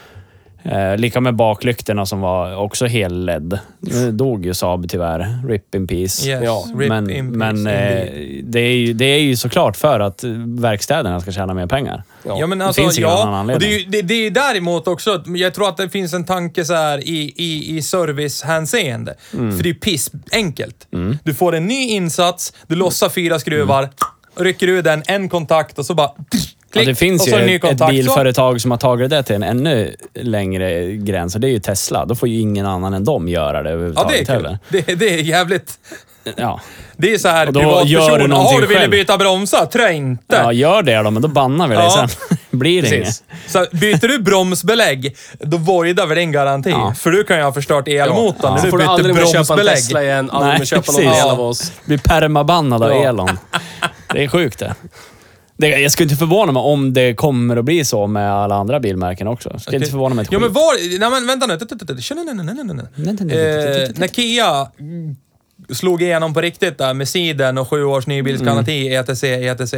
Mm. Eh, lika med baklyktorna som var också hel-LED. Nu dog ju Saab tyvärr. RIP in peace. Yes. Ja, Rip men in peace, men eh, indeed. det, är ju, det är ju såklart för att verkstäderna ska tjäna mer pengar. Ja, men alltså, finns ingen annan ja. Och anledning. det, är ju- det, det är däremot också, att jag tror att det finns en tanke så här i, i, i servicehänseende. Mm. För det är piss enkelt. Du får en ny insats, du lossar fyra skruvar, rycker ur den, en kontakt och så bara... Ja, Klick, det finns ju så ett, kontakt. ett Så- bilföretag som har tagit det till en ännu längre gräns och det är ju Tesla. Då får ju ingen annan än dem göra det Ja, det är överhuvudtaget heller. Det, det är jävligt... Ja. Det är så här Och då gör du privatperson. någonting Har du själv. byta bromsar? Tror jag inte. ja, gör det då, men då bannar vi dig Ja. sen. Blir det inget. Precis. Så byter du bromsbelägg, då voidar vi din garanti. Ja. För du kan ju ha förstört elmotorn när Så du får du byter aldrig mer köpa en bromsbelägg. Tesla igen, aldrig Nej, köpa någon av oss. Blir permabannad av Ja. Elon. Det är sjukt det. Det. Jag skulle inte förvåna mig om det kommer att bli så med alla andra bilmärken också. Jag skulle inte förvåna mig ett Ja men skit. var... Nej men vänta nu. Eh, När Kia slog igenom på riktigt där med siden och sju års nybilsgaranti, ETC, ETC.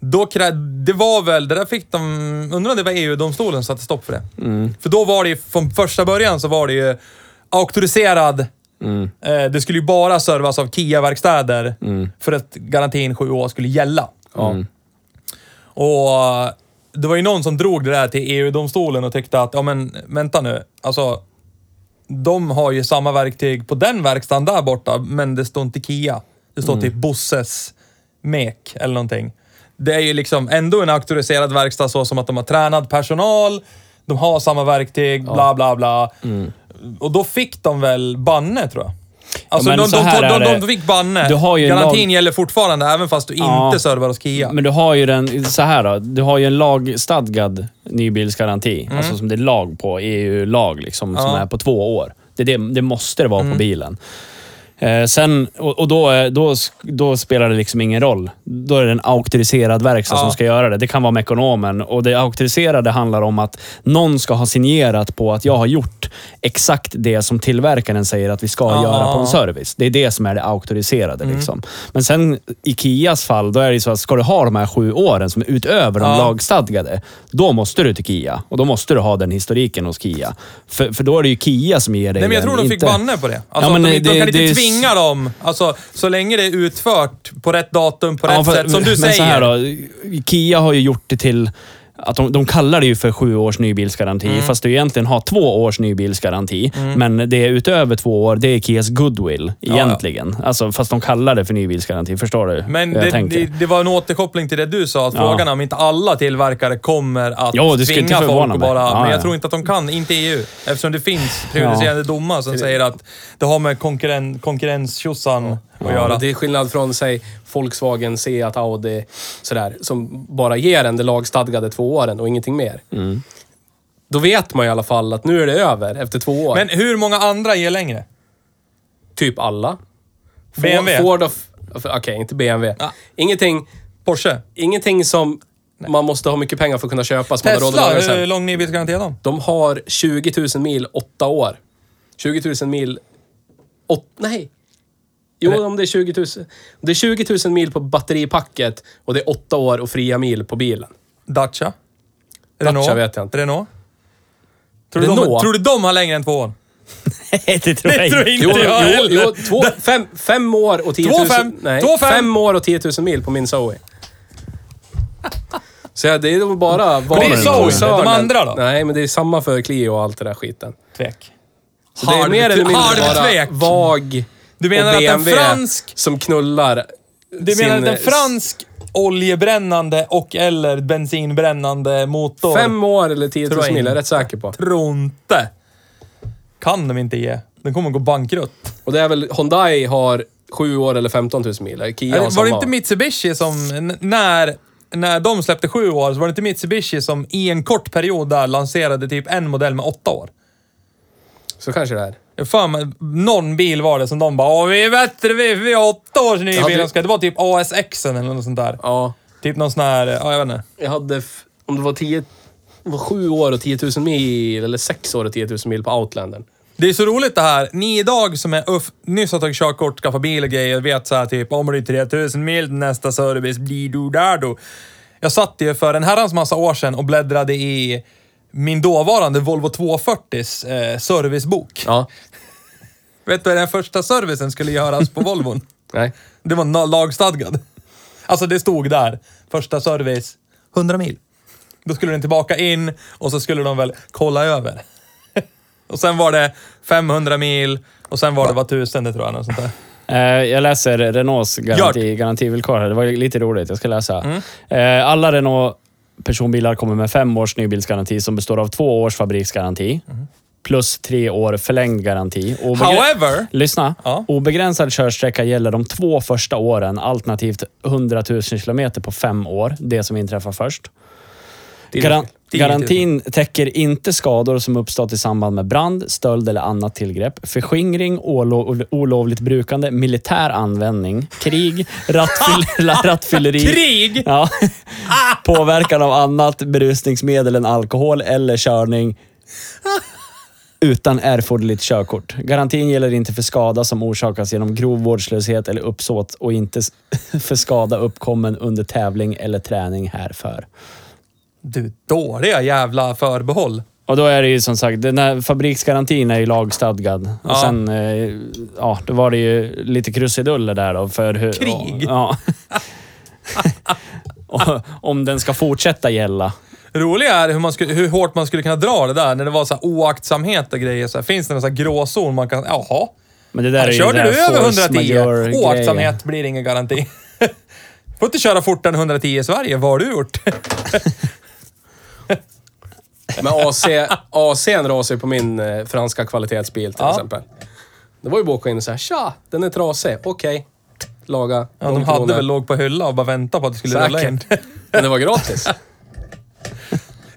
Då krä... Det var väl, det där fick de... Undrar om det var EU-domstolen som satte stopp för det. För då var det ju, från första början så var det ju auktoriserad Eh, Det skulle ju bara servas av Kia-verkstäder för att garantin sju år skulle gälla. Och eh, det var ju någon som drog det där till EU-domstolen och tyckte att, ja men vänta nu, alltså de har ju samma verktyg på den verkstaden där borta, men det står inte Kia. Det står typ Bosses mek eller någonting. Det är ju liksom ändå en auktoriserad verkstad så som att de har tränad personal, de har samma verktyg, bla bla bla. Och då fick de väl banne tror jag. Alltså men de, de, de, de, de fick banne. Garantin lag- gäller fortfarande även fast du Ja. inte servar hos Kia. Men du har ju den, så här då. Du har ju en lagstadgad nybilsgaranti. Alltså som det är lag på, EU-lag liksom, som Ja. är på två år. Det, det, det måste det vara på bilen. Eh, sen, och, då, är- då, då spelar det liksom ingen roll. Då är det en auktoriserad verkstad Ja. som ska göra det. Det kan vara Mekonomen. Och det auktoriserade handlar om att någon ska ha signerat på att jag har gjort exakt det som tillverkaren säger att vi ska Ja. göra på en service. Det är det som är det auktoriserade. Liksom. Men sen i Kias fall, då är det så att ska du ha de här sju åren som är utöver de Ja. lagstadgade, då måste du till Kia. Och då måste du ha den historiken hos Kia. För, för då är det ju Kia som ger dig Nej, men jag den, tror de fick inte- banne på det. Alltså, Ja, men de, det- de kan det inte är- tvinga dem. Alltså, så länge det är utfört på rätt datum, på Ja, rätt för- sätt, som du men säger. Så här då, Kia har ju gjort det till att de, de kallar det ju för sju års nybilsgaranti, Mm. fast du egentligen har två års nybilsgaranti. Men det är utöver två år, det är Kias goodwill egentligen. Alltså, fast de kallar det för nybilsgaranti. Förstår du Men det, det, det var en återkoppling till det du sa, att Ja. frågan om inte alla tillverkare kommer att Jo, det tvinga folk att bara... Ja, men jag ja. tror inte att de kan, inte EU. Eftersom det finns prejudicerande domar som säger att det har med konkurren, konkurrenstjosan att göra. Det är skillnad från, säg, Volkswagen, Seat, Audi, sådär, som bara ger en det lagstadgade två åren och ingenting mer. Mm. Då vet man i alla fall att nu är det över efter två år. Men hur många andra ger längre? typ alla. BMW? Ford och... Okej, inte BMW. Ja. Ingenting, Porsche? ingenting som man måste ha mycket pengar för att kunna köpa. Som man har Tesla? Hur lång nybilsgaranti har de? De har 20 000 mil, åtta år. 20 000 mil... Åt, nej. Jo, om det är 20 000. Det är 20 000 mil på batteripacket och det är åtta år och fria mil på bilen. Dacia? Dacia vet jag inte. Renault? Tror du, de, Renault? tror du de har längre än två år? Nej, det tror jag tror jag inte. inte. Jo, jo, jo två, fem, fem år och 10 000... Två fem. Nej, Två fem. fem år och 10 000 mil på min Zoe. Så ja, det är nog bara... det är Zoe, de andra då? Nej, men det är samma för Clio och allt det där skiten. Tvek. Så det är mer eller mindre bara vag Du menar att en fransk... som knullar Du menar sin, att en fransk oljebrännande och eller bensinbrännande motor... Fem år eller 10 Tror 000 jag mil, är jag inte. rätt säker på. Tror inte. Kan de inte ge. Den kommer gå bankrutt. Och det är väl, Hyundai har sju år eller 15 000 mil. Kia har var det inte Mitsubishi som, när, när de släppte sju år, så var det inte Mitsubishi som i en kort period där lanserade typ en modell med åtta år? Så kanske det är. Fan, någon bil var det som de bara Åh, vi är bättre, vi, vi har åtta års ny hade- bil. Det var typ ASX eller något sånt där. Ja. Typ någon sån här, ja jag vet inte. Jag hade, om det var 10, det var sju år och 10 000 mil, eller sex år och 10 000 mil på Outlandern. Det är så roligt det här. Ni idag som är uff, nyss har tagit körkort, skaffat bil och grejer, vet så här typ om det är 3000 mil nästa service, bli do där då. Jag satt ju för en herrans massa år sedan och bläddrade i min dåvarande Volvo 240s eh, servicebok. Ja. Vet du vad den första servicen skulle göras på Volvon? Nej. Det var lagstadgad. Alltså det stod där, första service, 100 mil. Då skulle den tillbaka in och så skulle de väl kolla över. och sen var det 500 mil och sen var det var tusende tror jag. Något sånt där. Eh, Jag läser Renaults garanti, garantivillkor här. Det var lite roligt. Jag ska läsa. Eh, Alla Renault personbilar kommer med fem års nybilsgaranti som består av två års fabriksgaranti plus tre år förlängd garanti. Obegre- However, Lyssna. Ja. Obegränsad körsträcka gäller de två första åren, alternativt 100 000 kilometer på fem år. Det som inträffar först. Garan- 10 000. garantin täcker inte skador som uppstått i samband med brand, stöld eller annat tillgrepp, förskingring, olo- olovligt brukande, militär användning, krig, rattfyll- rattfylleri, krig! Ja. Påverkan av annat berusningsmedel än alkohol eller körning utan erforderligt körkort. Garantin gäller inte för skada som orsakas genom grov vårdslöshet eller uppsåt och inte för skada uppkommen under tävling eller träning härför. Du, dåliga jävla förbehåll. Och då är det ju som sagt, den här fabriksgarantin är ju lagstadgad. Och Ja. sen, eh, ja, då var det ju lite krusiduller där då för hur... Krig. Ja. Och om den ska fortsätta gälla. Roliga är hur, man skulle, hur hårt man skulle kunna dra det där när det var så här oaktsamhet och grejer. Så här, finns det någon så här gråzon man kan... Jaha. Men det där är ju Körde du över force 110? majeure-grejen. Oaktsamhet blir ingen garanti. Får inte köra fortare än 110 i Sverige. Vad har du gjort? Men AC, AC'n rasade ju på min eh, franska kvalitetsbil till Ja. exempel. Det var ju bara att åka in och säga tja, den är trasig. Okej. Laga. Ja, de hade ifrån väl låg på hylla och bara väntade på att det skulle rulla in. Säkert. Men det var gratis.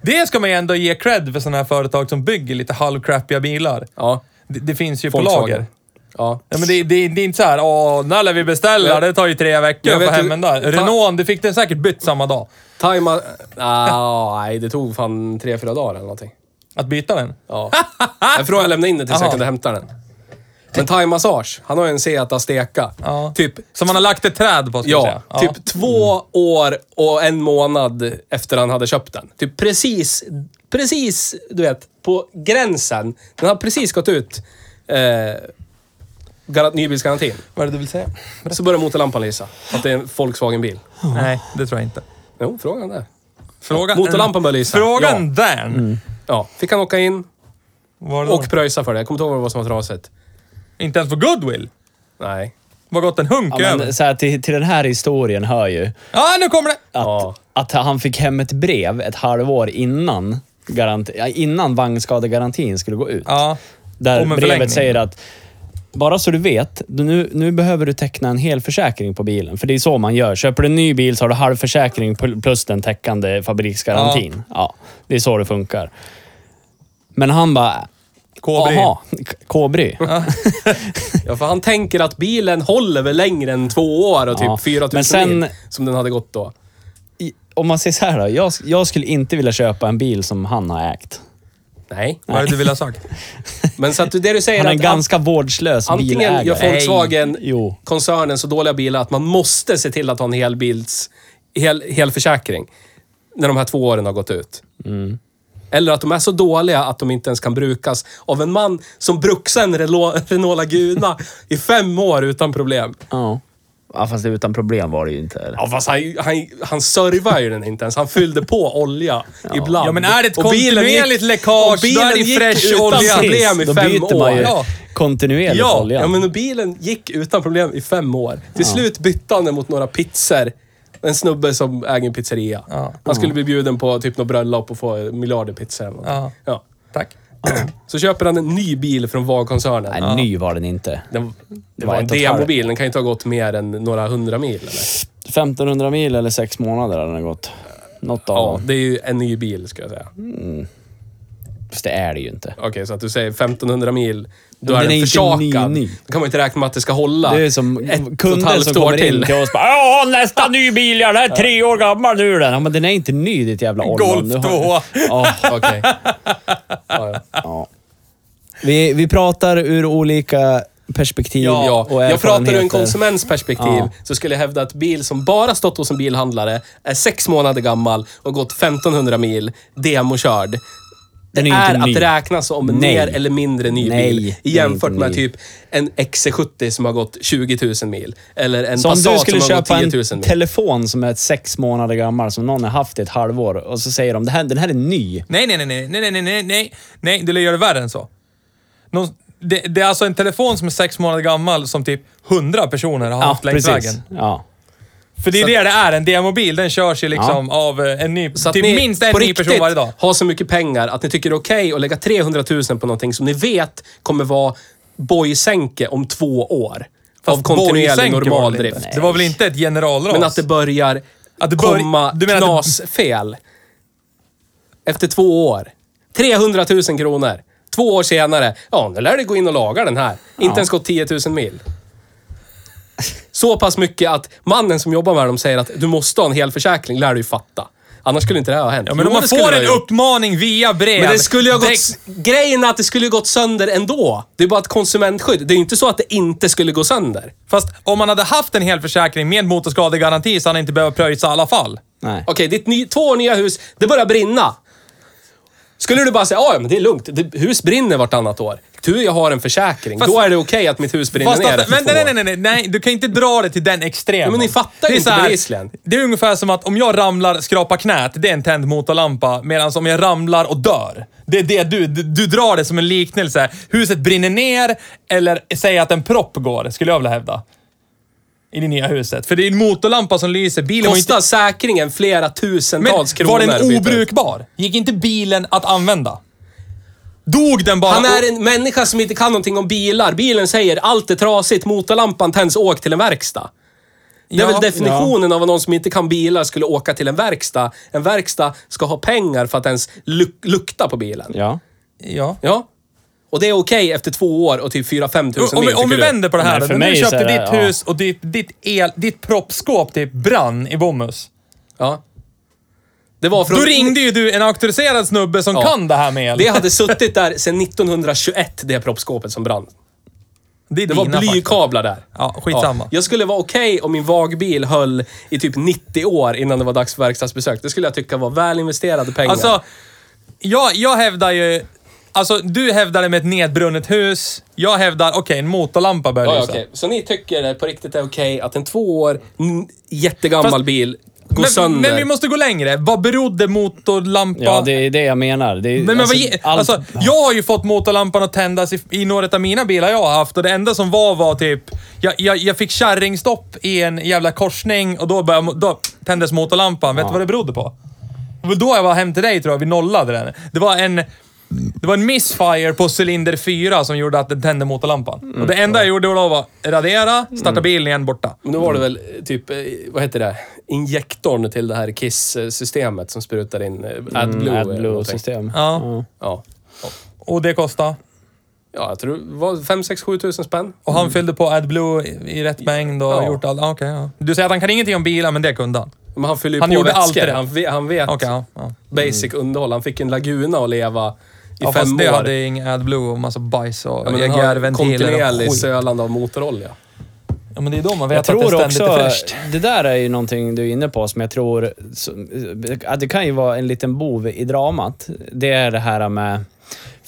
Det ska man ju ändå ge cred för sådana här företag som bygger lite halvcrappiga bilar. Ja. Det, det finns ju på Volkswagen. lager. Ja. Ja, men det, det, det är inte så här, åh, när lär vi beställa? Det tar ju tre veckor att få hem ju- en där. Renault, du fick den säkert bytt samma dag. Tajma... Ah, nej, det tog fan tre, fyra dagar eller någonting. Att byta den. Ja. Jag frågade jag lämnade in den tills jag kunde hämta den. Men Thai Massage, han har ju en Seat Azteca. Ja. Typ, Som man har lagt ett träd på, ska jag ja, säga. typ två år och en månad efter han hade köpt den. Typ precis, precis, du vet, på gränsen. Den har precis gått ut, eh, gar- nybilsgarantin. Vad är det du vill säga? Så börjar motorlampan lysa. Att det är en Volkswagen-bil. Nej, det tror jag inte. Jo, frågan där. Frågan... Motorlampan börjar lysa. Frågan där. Ja, fick han åka in Var det och pröjsa för det. Jag kommer inte ihåg vad det var som var trasigt. Inte ens på goodwill. Nej. Var gått en hunk Ja, över. men, så här, till, till den här historien hör ju Ja, nu kommer det! att, Ja. att han fick hem ett brev ett halvår innan, garanti, ja, innan vagnskadegarantin skulle gå ut. Ja. Där Om en brevet förlängning. säger att bara så du vet, nu, nu behöver du teckna en hel försäkring på bilen. För det är så man gör. Köper du en ny bil så har du halv försäkring pl- plus den täckande fabriksgarantin. Ja. det är så det funkar. Men han bara, Kobry. jaha, k- Kobry. Ja, för han tänker att bilen håller väl längre än två år och typ Ja, 4000 men sen- mil som den hade gått då. I- Om man säger så här då, jag, jag skulle inte vilja köpa en bil som han har ägt. Nej. Vad är det du vill ha sagt? Men så att det du säger Han är en att ganska vårdslös antingen bilägare. gör Volkswagen Nej. Jo. koncernen så dåliga bilar att man måste se till att ha en hel, hel försäkring när de här två åren har gått ut. Eller att de är så dåliga att de inte ens kan brukas av en man som bruxade en Renault, Renault Laguna i fem år utan problem. Ja. ja, fast utan problem var det ju inte. Ja, fast han, han, han servade ju den inte ens. Han fyllde på olja ibland. Ja, men är det ett Och bilen kontinuerligt gick- läckage, och bilen då är det gick fresh utan olja. problem i Då fem byter man ju år. Ja. kontinuerligt Ja, olja. Ja, men bilen gick utan problem i fem år. Till slut bytte han den mot några pizzor. En snubbe som äger en pizzeria. Ja. Han skulle bli bjuden på typ något bröllop och få miljarder pizzor eller. Ja. Ja. Tack. Så köper han en ny bil från VAG-koncernen. Nej, ny var den inte. Den, det var var en ett och ett halvt. demobil. Den kan ju inte ha gått mer än några hundra mil. Eller? 1500 mil eller sex månader har den gått. Något av Ja, dem. det är ju en ny bil ska jag säga. Fast det är det ju inte. Okej, så att du säger 1500 mil. Då är den den, är inte ny, försakad. ny. Då kan man inte räkna med att det ska hålla Det är som ett halvt som kommer in till. till oss bara Ja, nästa ny bil, ja, den är tre år gammal nu den. Ja, men den är inte ny ditt jävla ollon. Golf Du har- 2. Ja, Okej. Ja, ja. ja. Vi, vi pratar ur olika perspektiv Ja, och jag pratar ur en konsuments perspektiv Ja. så skulle jag hävda att bil som bara stått hos en bilhandlare, är sex månader gammal och gått 1500 mil, demokörd. Den är är att ny. räkna som Nej. mer eller mindre ny Nej, bil. Jämfört med ny. typ en XC70 som har gått 20 000 mil. Eller en Så om Passat du skulle som har gått köpa 10 en 000 mil. telefon som är sex månader gammal, som någon har haft i ett halvår, och så säger de det här, den här är ny. Nej, nej, nej, nej, nej, nej, nej, nej, nej, du gör det värre än så. Någon, det, det är alltså en telefon som är sex månader gammal som typ hundra personer har haft längs vägen. Ja. För det är det det är, en demobil. Den körs ju liksom av eh, en ny, Så typ minst en ny person varje dag. har så mycket pengar att ni tycker det är okej att lägga 300 000 på någonting som ni vet kommer vara bojsänke om två år. av Fast kontinuerlig boysänke var det? Det var väl inte ett generalras? Men att det börjar Att det bör- komma du menar att det- knasfel. Efter två år. 300 000 kronor. Två år senare. Ja, nu lär det gå in och laga den här. Inte ens gått 10 000 mil. Så pass mycket att mannen som jobbar med dem säger att du måste ha en hel försäkring, lär du ju fatta. Annars skulle inte det här ha hänt. Ja, men om man får en uppmaning via brev. Men det skulle ju ha gått... Grejen är att det skulle ha gått sönder ändå. Det är bara ett konsumentskydd. Det är ju inte så att det inte skulle gå sönder. Fast om man hade haft en hel försäkring med motorskadegaranti så hade han inte behövt pröjsa i alla fall. Nej. Okej, ditt ny, två nya hus, det börjar brinna. Skulle du bara säga ja men det är lugnt, det, hus brinner vartannat år. Du, jag har en försäkring. Fast- Då är det okej att mitt hus brinner Fast ner efter men, nej, nej, nej, nej, nej, du kan inte dra det till den extremen. Ja, men ni fattar Det är inte bevisligen. Det är ungefär som att om jag ramlar, skrapar knät, det är en tänd motorlampa. Medan om jag ramlar och dör, det är det du, du, du drar det som en liknelse. Huset brinner ner, eller säg att en propp går, skulle jag vilja hävda. I det nya huset. För det är en motorlampa som lyser. Bilen var inte... Kostar säkringen flera Men tusentals kronor. var den byter. obrukbar? Gick inte bilen att använda? Dog den bara? Han är en människa som inte kan någonting om bilar. Bilen säger allt är trasigt, motorlampan tänds, åk till en verkstad. Det är Ja, väl definitionen av vad någon som inte kan bilar skulle åka till en verkstad. En verkstad ska ha pengar för att ens luk lukta på bilen. Ja. Ja. Ja. Och det är okej efter två år och typ 4-5 tusen Om, mil, om vi tycker du? vänder på det här Nej, då. för När du mig så köpte är det- ditt ja. hus och ditt, ditt, el, ditt proppskåp typ brann i Bomhus. Ja. Det var från... Då ringde ju du en auktoriserad snubbe som Ja. kan det här med el. Det hade suttit där sedan 1921, det proppskåpet som brann. det är Det var dina fakta. blykablar där. Ja, skitsamma. Jag skulle vara okej om min vagbil höll i typ 90 år innan det var dags för verkstadsbesök. Det skulle jag tycka var väl investerade pengar. Alltså, jag, jag hävdar ju... Alltså, du hävdar det med ett nedbrunnet hus. Jag hävdar, okej, en motorlampa bör ja, ja, lysa. okej. Så ni tycker det på riktigt är okej att en två år n- jättegammal Fast- bil går Men, sönder? men vi måste gå längre. Vad berodde motorlampa... Ja, det är det jag menar. Det är, Men, men alltså, vad, ge- allt- alltså, jag har ju fått motorlampan att tändas i, i några av mina bilar jag har haft och det enda som var var typ... Jag, jag, jag fick kärringstopp i en jävla korsning och då, började, då tändes motorlampan. Vet du vad det berodde på? Det var då jag var hem till dig tror jag, vi nollade den. Det var en... Det var en missfire på cylinder 4 som gjorde att den tände motorlampan. och det enda jag gjorde då var radera, starta bilen igen, borta. Men då var det väl eh, typ, eh, vad heter det? Injektorn till det här KISS-systemet som sprutar in eh, AdBlue. eller någonting. AdBlue-system. Ja. Ja. Och det kostade. Ja, jag tror det var 5 6 7 tusen spänn. Och han fyllde på AdBlue i, i rätt mängd och Ja. gjort allt. Ah, okej, ja. Du säger att han kan ingenting om bilar, men det kunde han. Men han fyller ju Han på gjorde vätskor. alltid det. Han, vet, han vet Okej, ja. ja. basic underhåll. Han fick en Laguna att leva i Ja, fem fast det år. hade ingen AdBlue och massa bajs och ja, EGR-ventiler och skit. sölande av motorolja. Ja, men det är då man vet Jag att det tror ständigt också, är fräscht. det där är ju någonting du är inne på som jag tror, att det kan ju vara en liten bov i dramat. Det är det här med,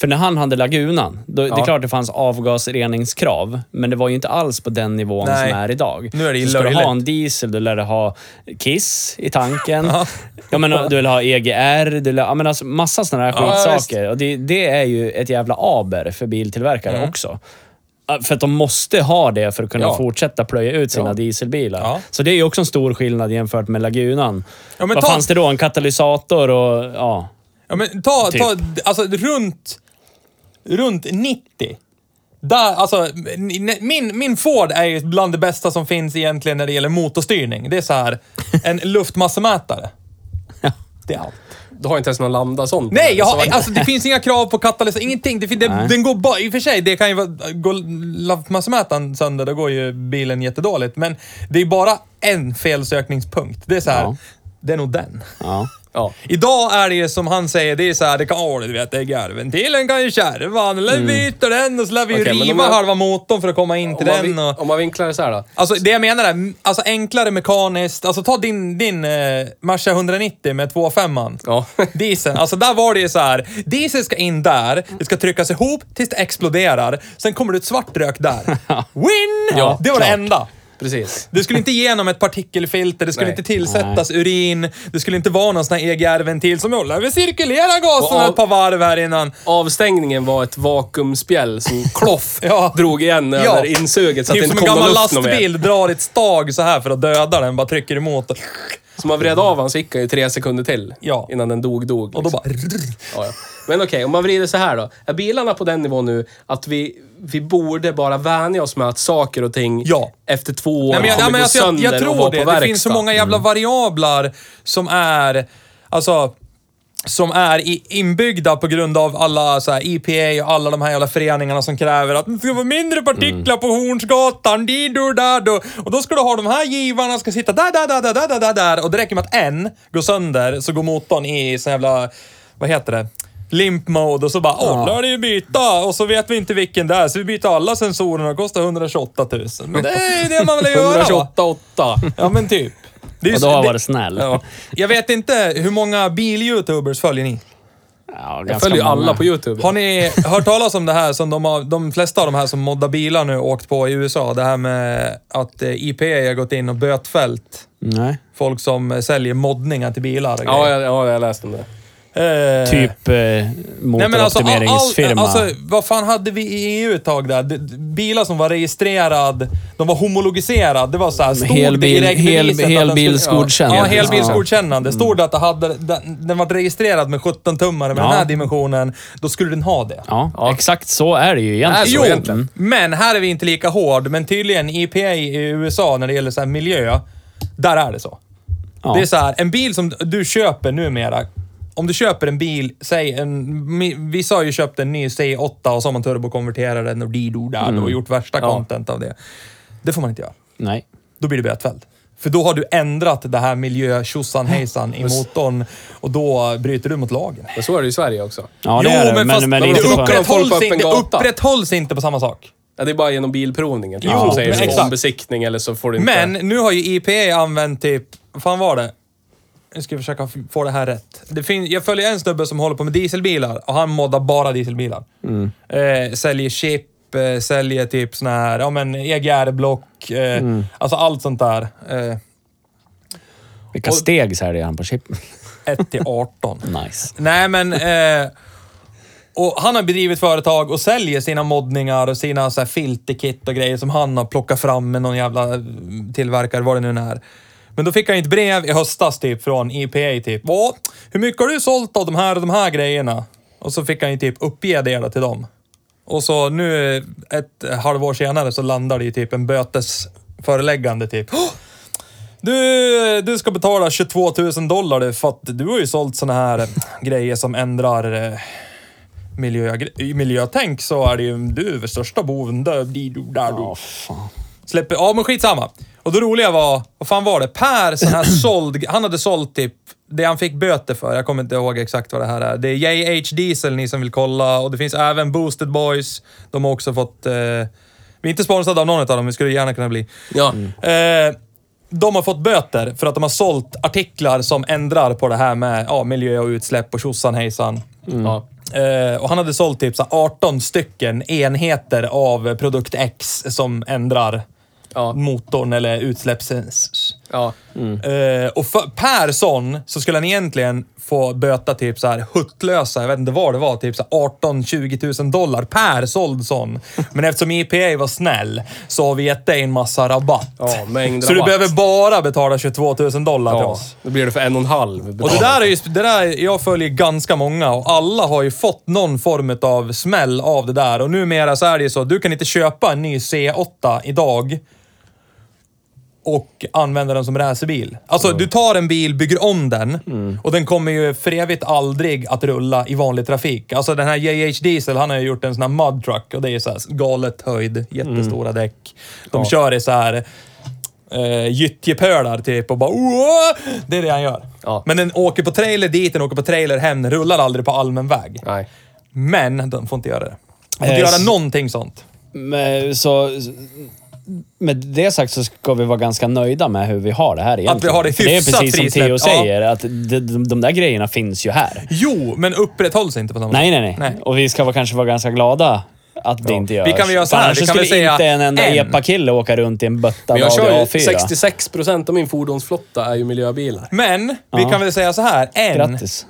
för när han hade Lagunan, då, det är Ja. klart det fanns avgasreningskrav, men det var ju inte alls på den nivån Nej. som är idag. Nu är det ju Så ska du löjligt. ha en diesel, du lär du ha Kiss i tanken. Ja. Menar, du vill ha EGR, du vill ha, jag menar, alltså, massa sådana här Ja, skitsaker. Och det, det är ju ett jävla aber för biltillverkare Mm. också. Ja, För att de måste ha det för att kunna Ja. fortsätta plöja ut sina Ja. dieselbilar. Ja. Så det är ju också en stor skillnad jämfört med Lagunan. Ja, men Vad ta- fanns det då? En katalysator och ja. Ja, men ta, Typ. ta alltså runt, runt 90. Där, alltså, min, min Ford är ju bland det bästa som finns egentligen när det gäller motorstyrning. Det är så här, en luftmassemätare. Det är allt. Du har inte ens någon lambda sånt. Nej, jag Så- har, alltså, det finns inga krav på katalysator, ingenting. Det, fin- det, den går bara, i och för sig, det kan ju vara, går luftmassemätaren sönder, då går ju bilen jättedåligt. Men det är bara en felsökningspunkt. Det är så här, Ja. det är nog den. Ja. Ja. Idag är det ju som han säger, det är så här, det kan, åh, du vet, det är garvventilen kan ju kärva, eller byter den och så lär vi ju Okej, men riva jag- halva motorn för att komma in till man, den. vin- Och, om man vinklar det så här då. alltså det jag menar är, alltså enklare mekaniskt, alltså ta din, din eh, Merca 190 med 2.5 Ja. Dieseln, alltså där var det ju så här. diesel ska in där, det ska tryckas ihop tills det exploderar, sen kommer det ett svart rök där. Win! Ja, det var det klart. enda. Precis. Det skulle inte igenom ett partikelfilter, det skulle Nej. inte tillsättas urin, det skulle inte vara någon sån här EGR-ventil som håller vi cirkulera gasen av- ett par varv här innan. Avstängningen var ett vakuumspjäll som kloff Ja. drog igen Ja. över insuget så att Typ det som inte en kom någon gammal luft någon mer. lastbil drar ett stag så här för att döda den, bara trycker emot. Och, Så man vred av han så gick han ju tre sekunder till. Ja. Innan den dog, dog. och då liksom. bara... Ja, ja. Men okej, om man vrider så här då. Är bilarna på den nivån nu att vi, vi borde bara vänja oss med att saker och ting Ja. efter två år Nej, men jag, kommer ja, men gå alltså, jag, sönder jag och tror vara det. på Det finns så verkstad. många jävla variabler som är, alltså, som är inbyggda på grund av alla så här, EPA och alla de här jävla föreningarna som kräver att det ska vara mindre partiklar på Hornsgatan, dido dado. Och då ska du ha de här givarna, ska sitta där, där, där, där, där, där, där. Och det räcker med att en går sönder så går motorn i sån jävla, vad heter det? Limp mode och så bara, åh, lär ju byta. Och så vet vi inte vilken det är, så vi byter alla sensorerna och kostar 128 000. Men det är ju det man vill göra va? 128,8. Ja men typ. Det är ju Och då har jag det- varit snäll. Ja. Jag vet inte hur många bil-youtubers följer ni? Ja, Jag följer ju många. alla på YouTube. Har ni hört talas om det här som de, har, de flesta av de här som moddar bilar nu åkt på i USA? Det här med att eh, IPA har gått in och bötfällt Nej. folk som säljer moddningar till bilar och Ja, jag, ja, jag läste om det. Eh, Typ eh, Nej men alltså, all, motoroptimeringsfirma. alltså, vad fan hade vi i EU ett tag där? Bilar som var registrerad, de var homologiserad. Det var så här, stod Helbil- det i hel- helbilsgodkänd. Ja, Ja. helbilsgodkännande. Stod det att det hade, den, den var registrerad med 17 tummare med Ja. den här dimensionen, då skulle den ha det. Ja, Ja. exakt så är det ju egentligen. Jo, egentligen. men här är vi inte lika hård. Men tydligen EPA i USA när det gäller så här miljö, där är det så. Ja. Det är så här, en bil som du köper numera. Om du köper en bil, säg en... Vissa har ju köpt en ny C8 och så har man turbokonverterat den och dido där Mm. och gjort värsta Ja. content av det. Det får man inte göra. Nej. Då blir du bötfälld. För då har du ändrat det här miljö tjosan hejsan i motorn och då bryter du mot lagen. Men så är det i Sverige också. Ja, det är det. Men, men, de inte får för... upp- folk på upprätthålls, inte, upprätthålls inte på samma sak. Ja, det är bara genom bilprovningen. Typ, Jo, som säger men så, exakt. om besiktning eller så får du inte... Men nu har ju IPA använt typ, vad fan var det? Nu ska jag försöka få det här rätt. Det fin- jag följer en snubbe som håller på med dieselbilar och han moddar bara dieselbilar. Eh, säljer chip, eh, säljer typ såna här, ja men EGR-block, eh, alltså allt sånt där. Eh, Vilka steg säljer han på chip? 1 till 18. Nice. Nej men... Eh, och han har bedrivit företag och säljer sina moddningar och sina så här filterkit och grejer som han har plockat fram med någon jävla tillverkare, vad det nu är. Men då fick han ett brev i höstas typ från EPA typ. Vad? Hur mycket har du sålt av de här och de här grejerna? Och så fick han ju typ uppge det då till dem. Och så nu ett halvår senare så landar det i typ en bötesföreläggande typ. "Åh! Du, du ska betala 22 000 dollar för att du har ju sålt såna här grejer som ändrar eh, miljö, miljötänk så är det ju du är största boven. Där, dido, där, Ja, du. fan. Släpper, ja men skitsamma. Och det roliga var, vad fan var det? Per sån här såld, han hade sålt typ det han fick böter för, jag kommer inte ihåg exakt vad det här är. Det är JH Diesel ni som vill kolla och det finns även Boosted Boys. De har också fått... Eh, vi är inte sponsrade av någon av dem, vi skulle gärna kunna bli. Ja. Eh, de har fått böter för att de har sålt artiklar som ändrar på det här med ja, miljö och utsläpp och tjosan hejsan. ja. Eh, och han hade sålt typ så här 18 stycken enheter av produkt X som ändrar Ja. motorn eller utsläpps... Ja. Eh, och för, per sån så skulle han egentligen få böta typ så här huttlösa, jag vet inte vad det var, typ så här 18-20 000 dollar per såld sån. Men eftersom EPA var snäll så har vi gett dig en massa rabatt. Ja, mängd så du behöver bara betala 22 000 dollar till Ja, oss. då blir det för en och en halv. Och det där är ju, det där, jag följer ganska många och alla har ju fått någon form av smäll av det där. Och numera så är det ju så, du kan inte köpa en ny C8 idag och använda den som racerbil. Alltså, du tar en bil, bygger om den och den kommer ju för evigt aldrig att rulla i vanlig trafik. Alltså den här JH Diesel, han har ju gjort en sån här mud truck och det är så här galet höjd, jättestora däck. De kör i så här eh, gyttjepölar typ och bara Åh! Det är det han gör. Ja. Men den åker på trailer dit, den åker på trailer hem, den rullar aldrig på allmän väg. Nej. Men de får inte göra det. De får inte Eh, göra s- någonting sånt. Men, så, med det sagt så ska vi vara ganska nöjda med hur vi har det här egentligen. Att vi har det För det är hyfsat precis som frisläppt, Theo ja. säger, att de, de, där grejerna finns ju här. Jo, men upprätthålls inte på samma Nej, nej, nej, Nej. Och vi ska vara, kanske vara ganska glada att det inte görs. Vi kan väl göra så här, annars vi kan skulle säga inte en enda en. epa-kille åka runt i en bötta Men jag kör ju A4. 66 procent av min fordonsflotta är ju miljöbilar. Men, vi Ja. kan väl säga så här. En, Grattis.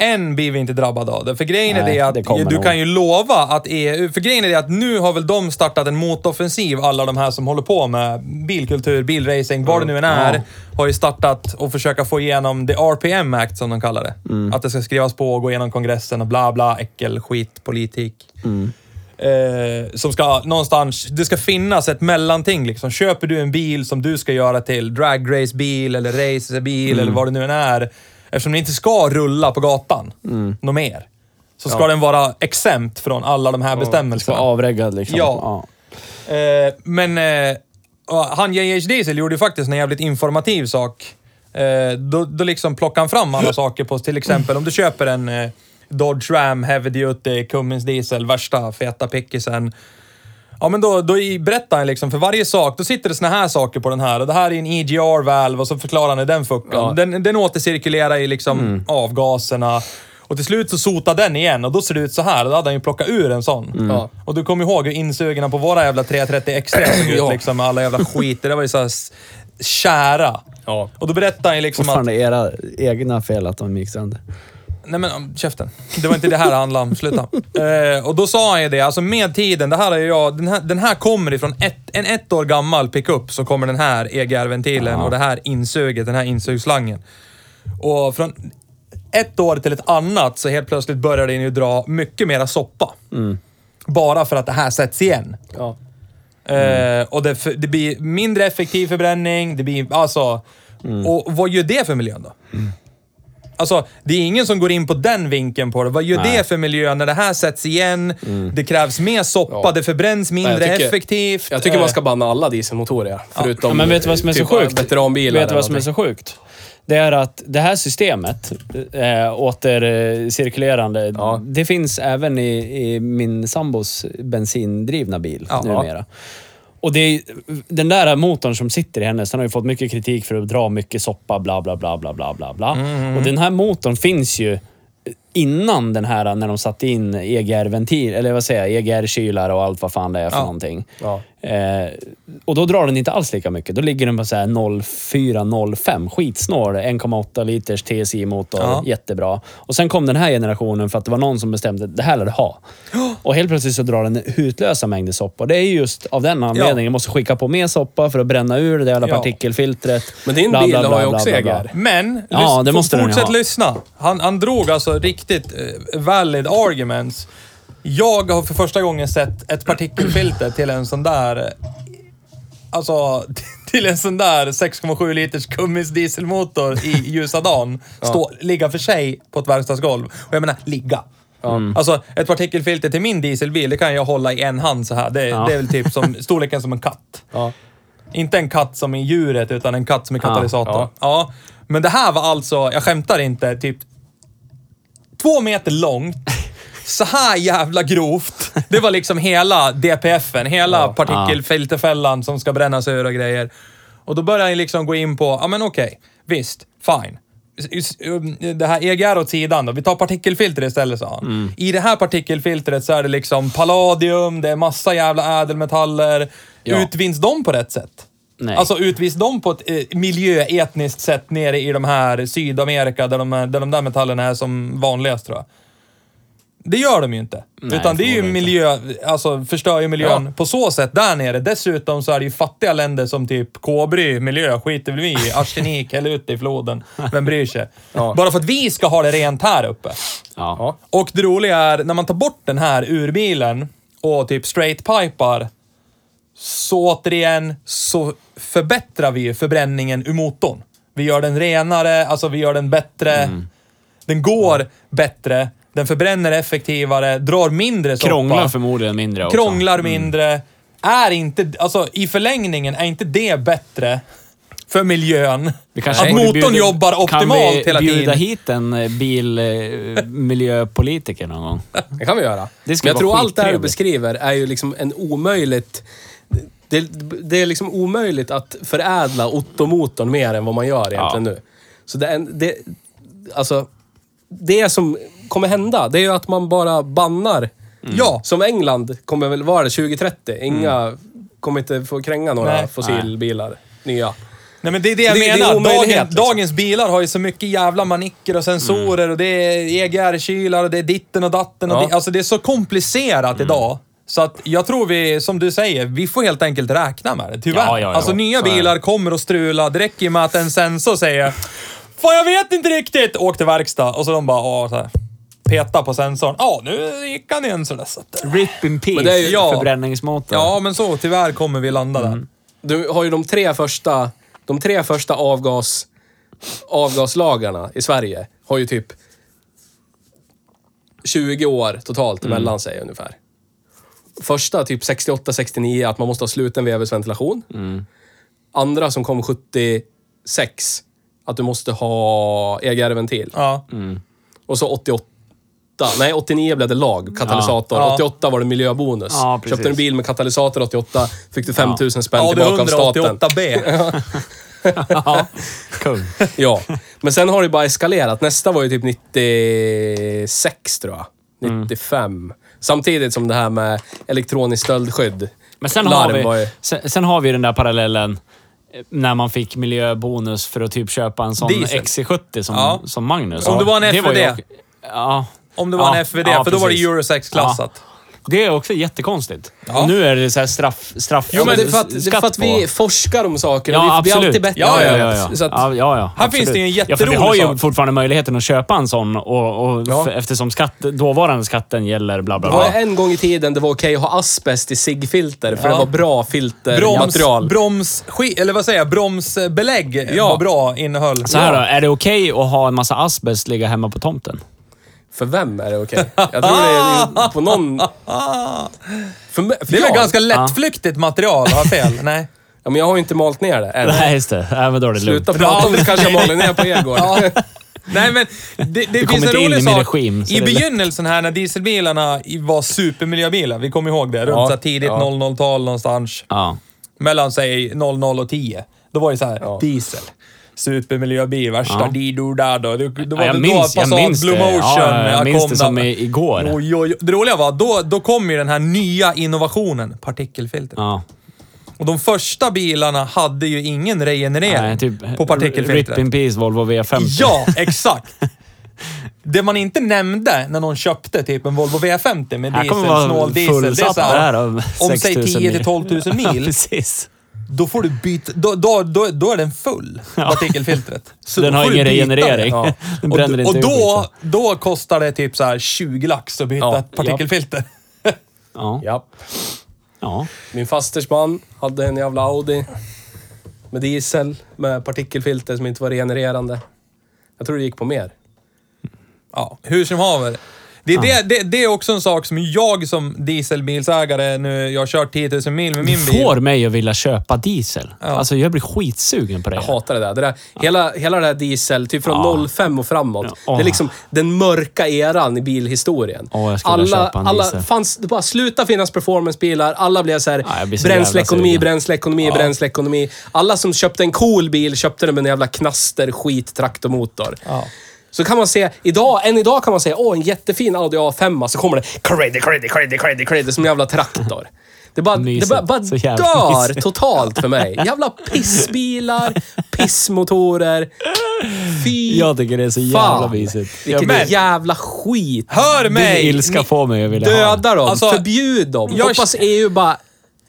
Än blir vi inte drabbade av det. För grejen är Nej, det att det du nog. kan ju lova att EU... För grejen är det att nu har väl de startat en motoffensiv, alla de här som håller på med bilkultur, bilracing, vad det nu än är. Ja. Har ju startat och försöka få igenom the RPM Act som de kallar det. Mm. Att det ska skrivas på och gå igenom kongressen och bla bla, äckel, skit, politik. Mm. Eh, som ska någonstans, det ska finnas ett mellanting liksom. Köper du en bil som du ska göra till dragracebil eller racerbil Mm. eller vad det nu än är. Eftersom den inte ska rulla på gatan Mm. något mer. Så ska den vara exempt från alla de här Ska bestämmelserna. avreggad liksom. Ja. Eh, men eh, och han JH Diesel gjorde ju faktiskt en jävligt informativ sak. Eh, då, då liksom plockade han fram alla saker på, till exempel om du köper en eh, Dodge Ram Heavy Duty Cummins Diesel, värsta feta pickisen. Ja, men då, då i- berättar han liksom för varje sak, då sitter det såna här saker på den här och det här är en EGR-valve och så förklarar han hur den funkar. Ja. Den, den återcirkulerar i liksom avgaserna och till slut så sotar den igen och då ser det ut så här. Då hade han ju plockat ur en sån. Ja. Och du kommer ihåg hur insugarna på våra jävla 330 extra såg ut Ja. liksom med alla jävla skit. Det var ju så här s- kära. Ja. Och då berättar han ju liksom att... Fortfarande era egna fel att de gick sönder. Nej men um, käften. Det var inte det här det handlade om. Sluta. Eh, och då sa han ju det, alltså med tiden, det här är jag, den här, den här kommer ifrån ett, en ett år gammal pickup så kommer den här EGR-ventilen och det här insuget, den här insugsslangen. Och från ett år till ett annat så helt plötsligt börjar den ju dra mycket mera soppa. Bara för att det här sätts igen. Ja. Eh, och det, det blir mindre effektiv förbränning, det blir alltså... Och vad gör det för miljön då? Alltså, det är ingen som går in på den vinkeln på det. Vad gör Nej. det för miljö när det här sätts igen? Det krävs mer soppa, Ja. det förbränns mindre Nej, jag tycker- effektivt. Jag tycker man Eh, ska banna alla dieselmotorer, ja. förutom Ja, men vet du vad som är så typ sjukt? veteranbilar. Vet du vad som är så sjukt? Det är att det här systemet, äh, återcirkulerande, Ja. det finns även i, i min sambos bensindrivna bil Ja. numera. Och det är, den där motorn som sitter i hennes, den har ju fått mycket kritik för att dra mycket soppa, bla bla bla bla bla bla bla. Och den här motorn finns ju innan den här, när de satte in EGR-ventil, eller vad säger jag, EGR-kylar och allt vad fan det är för Ja. någonting. Ja. Eh, och då drar den inte alls lika mycket. Då ligger den på så här 0,4-0,5. Skitsnål. 1,8 liters TSI-motor. Ja. Jättebra. Och sen kom den här generationen för att det var någon som bestämde det här lär du ha. Och helt plötsligt så drar den hutlösa mängder soppa. Det är just av den anledningen. Jag måste skicka på mer soppa för att bränna ur det där jävla Ja. partikelfiltret. Men din Bla, bil bla, bla, har ju också. EGR. Men, Ja, det måste fortsätt lyssna. Han, han drog alltså riktigt eh, valid arguments. Jag har för första gången sett ett partikelfilter till en sån där... Alltså, till en sån där 6,7 liters Cummins dieselmotor i ljusa dagen. Stå, ligga för sig på ett verkstadsgolv. Och jag menar, ligga. Alltså, ett partikelfilter till min dieselbil, det kan jag hålla i en hand så här. Det, Ja. det är väl typ som storleken som en katt. Ja. Inte en katt som i djuret, utan en katt som är katalysator. Ja. ja. Men det här var alltså, jag skämtar inte, typ två meter långt. Så här jävla grovt. Det var liksom hela DPFen, hela Ja. partikelfilterfällan som ska brännas ur och grejer. Och då började jag liksom gå in på, ja men okej, visst, fine. Det här EGR åt sidan då. Vi tar partikelfilter istället, sa han. Mm. I det här partikelfiltret så är det liksom palladium, det är massa jävla ädelmetaller. Ja. Utvinns de på rätt sätt? Nej. Alltså utvinns de på ett eh, miljöetniskt sätt nere i de här Sydamerika där de, är- där de där metallerna är som vanligast tror jag. Det gör de ju inte. Nej, Utan det är ju miljö, alltså förstör ju miljön Ja. på så sätt där nere. Dessutom så är det ju fattiga länder som typ Kåbry miljö, skiter väl vi i. Arsenik, häll ut det i floden. Vem bryr sig? Ja. Bara för att vi ska ha det rent här uppe. Ja. Och det roliga är, när man tar bort den här ur bilen och typ straight-pipar, så återigen så förbättrar vi förbränningen ur motorn. Vi gör den renare, alltså vi gör den bättre. Den går bättre, den förbränner effektivare, drar mindre soppa. Krånglar förmodligen mindre också. Krånglar mindre. är inte, alltså i förlängningen, är inte det bättre för miljön? Vi kanske att motorn bjuda- jobbar optimalt hela Kan vi bjuda tiden. hit en eh, bilmiljöpolitiker någon gång? Det kan vi göra. Det skulle Men jag tror allt det här du beskriver är ju liksom en omöjligt... Det, det är liksom omöjligt att förädla Otto-motorn mer än vad man gör egentligen Ja. nu. Så det, är en- det, alltså, det som kommer hända, det är ju att man bara bannar. Ja, Som England kommer väl vara det 2030. Inga kommer inte få kränga några Nej. fossilbilar. Nya. Nej men det är det jag Det- det är menar. omöjlighet, dagens, liksom. dagens bilar har ju så mycket jävla manicker och sensorer och det är EGR-kylar och det är ditten och datten. Och Ja. det, alltså det är så komplicerat idag. Så att jag tror vi, som du säger, vi får helt enkelt räkna med det. Tyvärr. Ja, ja, ja. Alltså nya Så är det. bilar kommer att strula. Det räcker ju med att en sensor säger Fan jag vet inte riktigt! Åk till verkstad. Och så de bara, åh, så här, peta på sensorn. Ja, nu gick han igen sådär. Så att, RIP in peace, Men det är ju- ja. förbränningsmotor. ja, men så tyvärr kommer vi landa där. Du har ju de tre första, de tre första avgas, avgaslagarna i Sverige har ju typ 20 år totalt emellan sig ungefär. Första typ 68-69 att man måste ha sluten vevhusventilation. Andra som kom 76 att du måste ha EGR-ventil. Ja. Och så 88. Nej, 89 blev det lag, katalysator. Ja. 88 var det miljöbonus. Ja, precis. Köpte en bil med katalysator 88, fick du 5000 spänn Ja, tillbaka av staten. 188B. ja. Kung. Ja, men sen har det bara eskalerat. Nästa var ju typ 96 tror jag. 95. Samtidigt som det här med elektroniskt stöldskydd. Men sen Larm har, var ju- vi, sen, sen har vi den där parallellen eh, när man fick miljöbonus för att typ köpa en sån Diesel. XC70 som, Ja. som Magnus. Om det var en också- ja. Om det var en FVD, för då var det precis. Euro 6-klassat. Det är också jättekonstigt. Ja. Och nu är det så här straff... straff Jo, men det är för att, det är skatt för att vi på- forskar om saker och Ja, vi blir absolut. alltid bättre. Ja, ja, ja. ja. Så att, ja, ja, ja Här absolut. finns det ju en Ja, för vi jätterolig har ju sak. fortfarande möjligheten att köpa en sån och, och Ja. f- eftersom skatt, dåvarande skatten gäller bla bla det var bla. en gång i tiden det var okej att ha asbest i ciggfilter för det var bra Broms, filtermaterial. broms, sk- eller vad säger jag, bromsbelägg Ja. var bra innehöll. Så här då, är det okej att ha en massa asbest ligga hemma på tomten? För vem är det okej? Jag tror det är på någon... För, mig- för Det är väl jag? ganska lättflyktigt material, har jag fel? Nej. Ja, men jag har ju inte malt ner det än. Nej, just det. Nej, men då är det lugnt. Sluta prata om det kanske jag maler ner på gård. Ja. Nej men, det, det finns en inte in rolig min sak. regim, så I det är lätt. begynnelsen här när dieselbilarna i- var supermiljöbilar, vi kommer ihåg det, runt Ja, så här tidigt ja. 00-tal någonstans. Ja. Mellan säg 00 och 10. Då var det så här, Ja. diesel. Supermiljöbil, värsta Ja. dido-dado. Det, det var Ja, jag minns- då jag Passat minns Blue det. Motion Ja, jag minns kom det som där. igår. Oj, oj. Det roliga var, då, då kom ju den här nya innovationen, partikelfilter. ja. Och de första bilarna hade ju ingen regenerering Nej, typ, på partikelfiltret. Rip in peace Volvo V50. Ja, exakt! Det man inte nämnde när någon köpte typ en Volvo V50 med diesel, snål diesel. Det är fullsatt så här, där av om 6 säg 000 10 till 12 000 Ja, mil, precis. Då får du byta, då, då, då, då är den full, partikelfiltret. Så Den har ingen regenerering. det. Den Och, och då, skiten. då kostar det typ så här 20 lax att byta Ja, ett partikelfilter. Ja. Ja. ja. Min fasters man hade en jävla Audi. Med diesel, med partikelfilter som inte var regenererande. Jag tror det gick på mer. Ja, hur som haver. Det, är det, det, det är också en sak som jag som dieselbilsägare nu, jag har kört 10 000 mil med Du min bil. får mig att vilja köpa diesel. Ja. Alltså, jag blir skitsugen på det. Jag hatar det där. Det där hela, hela det här diesel, typ från Ja. 05 och framåt. Ja. Det är liksom den mörka eran i bilhistorien. Åh, jag skulle alla, köpa en alla diesel. fanns, det bara sluta finnas performancebilar. Alla blev så här, Ja, så bränsleekonomi, bränsleekonomi, bränsleekonomi. Alla som köpte en cool bil köpte den med en jävla knaster skit traktormotor. Så kan man se, idag, än idag kan man säga, åh en jättefin Audi A5, så kommer det creddy, creddy, creddy, creddy, creddy, som en jävla traktor. Det bara, det bara, bara Så jävla dör mysigt. totalt för mig. Jävla pissbilar, pissmotorer. Fy Jag tycker det är så jävla fan. mysigt. Vilken men- jävla skit. Hör Din mig! ilska Ni- får mig att vilja ha Döda dem, Alltså, förbjud dem. jag- Hoppas EU bara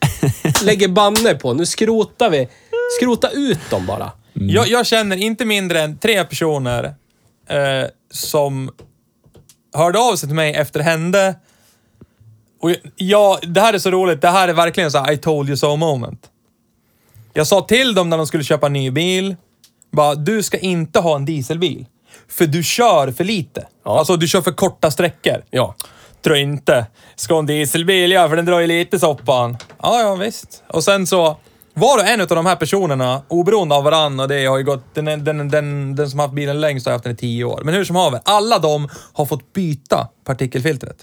lägger banner på. Nu skrotar vi. Skrota ut dem bara. Jag, jag känner inte mindre än tre personer eh, som hörde av sig till mig efter det hände. Och ja, det här är så roligt. Det här är verkligen så här, I told you so moment. Jag sa till dem när de skulle köpa en ny bil, bara, du ska inte ha en dieselbil. För du kör för lite. Ja. Alltså, du kör för korta sträckor. Ja. Tror inte. Ska en dieselbil, ja, för den drar ju lite soppan. Ja, ja, visst. Och sen så, var och en av de här personerna, oberoende av varandra, och det har ju gått, den, den, den, den som har haft bilen längst har haft den i tio år. Men hur som haver, alla de har fått byta partikelfiltret.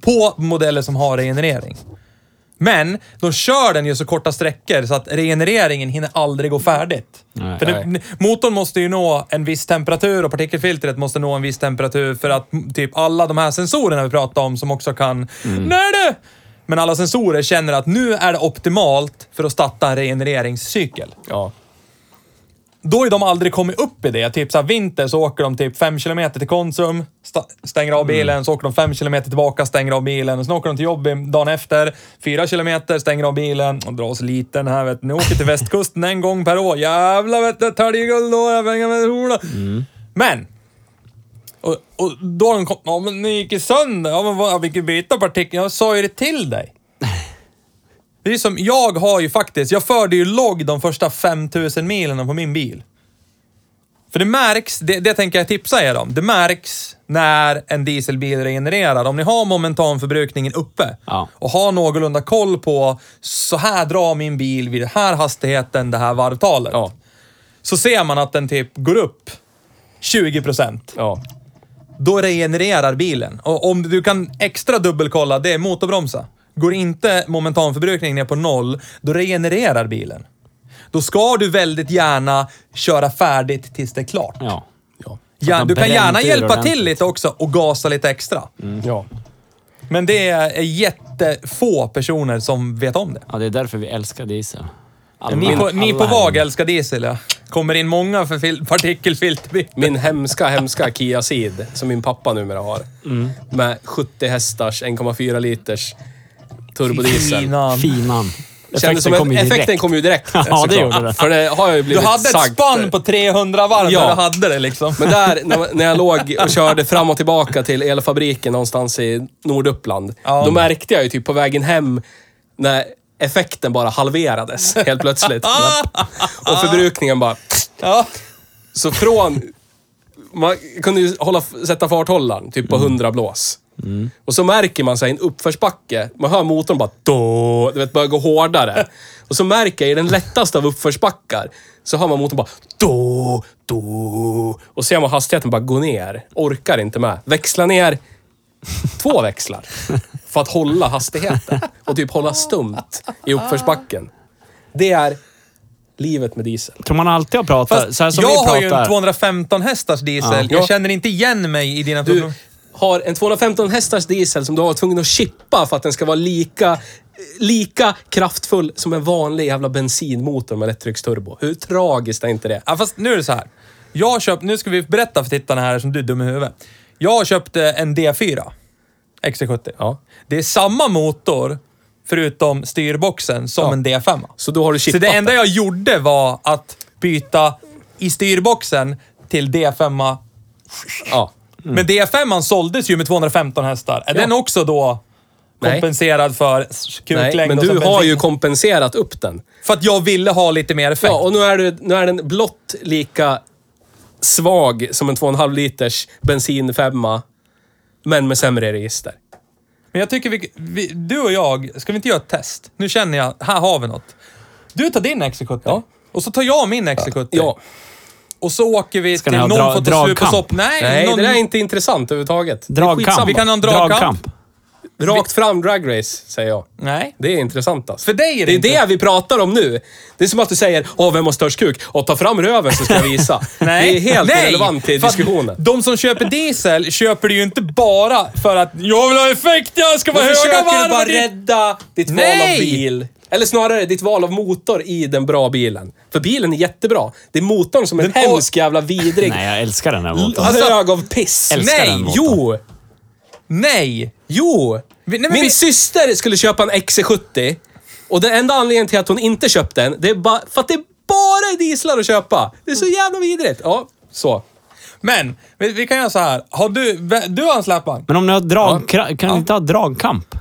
På modeller som har regenerering. Men de kör den ju så korta sträckor så att regenereringen hinner aldrig gå färdigt. Nej. för det, motorn måste ju nå en viss temperatur och partikelfiltret måste nå en viss temperatur för att mm, typ alla de här sensorerna vi pratar om som också kan... Nej du! Men alla sensorer känner att nu är det optimalt för att starta en regenereringscykel. Ja. Då har de aldrig kommit upp i det. Typ så här, vinter så åker de typ 5 kilometer till Konsum, stänger av bilen, så åker de 5 kilometer tillbaka, stänger av bilen. Och sen åker de till jobbet dagen efter, 4 kilometer, stänger av bilen och drar sig liten här vet ni. Åker till västkusten en gång per år. Jävlar vet du, täljguld då, jag pengar med hola. Men! Och, och då har de kommit, ja men ni gick ju sönder. Ja men vad, vilken byta partikel. Jag sa ju det till dig. Det är som, jag har ju faktiskt, jag förde ju logg de första 5000 milen på min bil. För det märks, det, det tänker jag tipsa er om. Det märks när en dieselbil regenererar. Om ni har momentanförbrukningen uppe Ja. och har någorlunda koll på så här drar min bil vid den här hastigheten, det här varvtalet. Ja. Så ser man att den typ går upp 20 procent Ja. Då regenererar bilen. Och om du kan extra dubbelkolla, det är motorbromsa. Går inte momentanförbrukningen ner på noll, då regenererar bilen. Då ska du väldigt gärna köra färdigt tills det är klart. Ja. Ja. Du kan gärna hjälpa ordentligt. till lite också och gasa lite extra. Ja. Men det är jättefå personer som vet om det. ja, det är därför vi älskar diesel. Ni på, ni på VAG älskar diesel, ja. Kommer in många för fil- partikelfilterbil. Min hemska, hemska Kia Ceed, som min pappa numera har. Mm. Med 70 hästars, 1,4 liters turbodiesel. Fina. Finan. Kändes Effekten som en, effekten direkt. kom ju direkt. Ja, det gjorde det. För det har ju Du blivit hade ett sagt. spann på 300 varv Ja. när du hade det liksom. Men där, när, när jag låg och körde fram och tillbaka till elfabriken någonstans i Norduppland. Ja. Då märkte jag ju typ på vägen hem när effekten bara halverades helt plötsligt. och förbrukningen bara... Ja. Så från... Man kunde ju hålla, sätta farthållaren typ på 100 blås. Och så märker man sig i en uppförsbacke, man hör motorn bara då, du vet, börja gå hårdare. Och så märker jag i den lättaste av uppförsbackar, så hör man motorn bara då, då. Och ser man hastigheten bara gå ner. Orkar inte med. Växla ner två växlar. För att hålla hastigheten. Och typ hålla stumt i uppförsbacken. Det är livet med diesel. Tror man alltid har pratat Fast så här som jag vi har ju en pratar. 215 hästars diesel. Ja. Jag känner inte igen mig i dina Du problem. har en 215 hästars diesel som du var tvungen att chippa för att den ska vara lika, lika kraftfull som en vanlig jävla bensinmotor med lättrycksturbo. Hur tragiskt är inte det? Ja, fast nu är det så här. Jag har köpt, nu ska vi berätta för tittarna här som du är dum i huvudet. Jag har köpt eh, en D4 XC70. Ja. Det är samma motor, förutom styrboxen, som Ja. en D5. Så då har du Så chippat det enda jag gjorde var att byta i styrboxen till D5. Ja. Men D5 såldes ju med 215 hästar. Är den också då Nej. kompenserad för Nej, kuklängd men och du som har bensin? ju kompenserat upp den. För att jag ville ha lite mer effekt. Ja, och nu är, du, nu är den blott lika svag som en 2,5 liters bensinfemma, men med sämre register. Men jag tycker vi, vi, du och jag, ska vi inte göra ett test? Nu känner jag, här har vi något. Du tar din XC70. Ja. Och så tar jag min XC70. Ja. Och så åker vi Ska till någon dra- får ta slut på dragkamp? sopp. Nej, Nej, någon, det där är inte intressant överhuvudtaget. Dragkamp. Vi kan ha en dragkamp. Rakt fram dragrace, säger jag. Nej. Det är intressant alltså. För dig är det Det är inte. det vi pratar om nu. Det är som att du säger, åh, vem har störst kuk? Och ta fram röven så ska jag visa. Nej. Det är helt Nej. relevant till För att diskussionen. De som köper diesel köper det ju inte bara för att jag vill ha effekt, jag ska vara Då höga försöker varv. du bara det- rädda ditt val Nej. av bil. Eller snarare ditt val av motor i den bra bilen. För bilen är jättebra. Det är motorn som är en Den- hemsk jävla vidrig. Nej, jag älskar den här motorn. Alltså- hög av piss. Älskar Nej, den motorn. jo! Nej. Jo! Nej, Min vi- syster skulle köpa en XC70 och den enda anledningen till att hon inte köpte den, det är bara för att det bara är dieslar att köpa. Det är så jävla vidrigt. Ja, så. Men, vi, vi kan göra så här. Har du, du har en släpvagn? Men om ni har drag, kan ni inte ha dragkamp?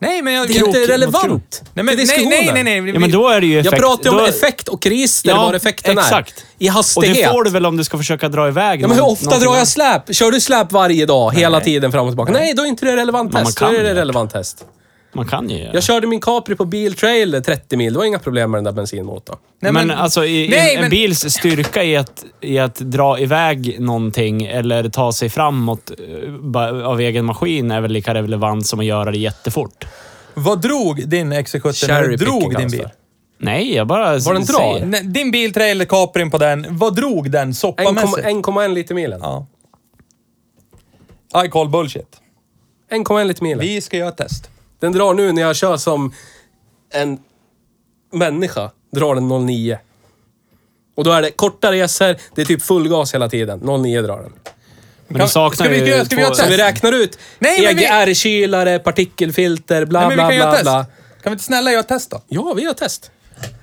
Nej, men jag... Det är inte relevant. Nej, men, nej, nej, nej, nej. Ja, men då är det ju Jag effekt. pratar ju om då, effekt och register, var effekten exakt. är. I Och hastighet. det får du väl om du ska försöka dra iväg Ja, men hur ofta drar jag släp? Kör du släp varje dag, hela tiden fram och tillbaka? Nej, då är inte det relevant test. Då är det relevant test. Man kan ju göra Jag körde min Capri på biltrailer 30 mil. Det var inga problem med den där bensinmotorn. Nej, men, men- alltså i, Nej, en, en men- bils styrka i att, i att dra iväg någonting eller ta sig framåt eh, ba- av egen maskin är väl lika relevant som att göra det jättefort. Vad drog din XC70 när Cherry du drog picking, din bil? alltså. Nej, jag bara Var den drar? säger. Nej, Din biltrailer, Caprin på den. Vad drog den 1,1 soppamässigt? 1,1 liter milen. Ja. I call bullshit. 1,1 liter milen. Vi ska göra ett test. Den drar nu när jag kör som en människa, drar den 09. Och då är det korta resor, det är typ full gas hela tiden. 09 drar den. Men du saknar Ska vi- ju ska vi göra ett Så test? vi räknar ut Nej, men vi- EGR-kylare, partikelfilter, bla Nej, men vi bla kan göra bla ett bla. test. Kan vi inte snälla göra ett test då? Ja, vi gör test.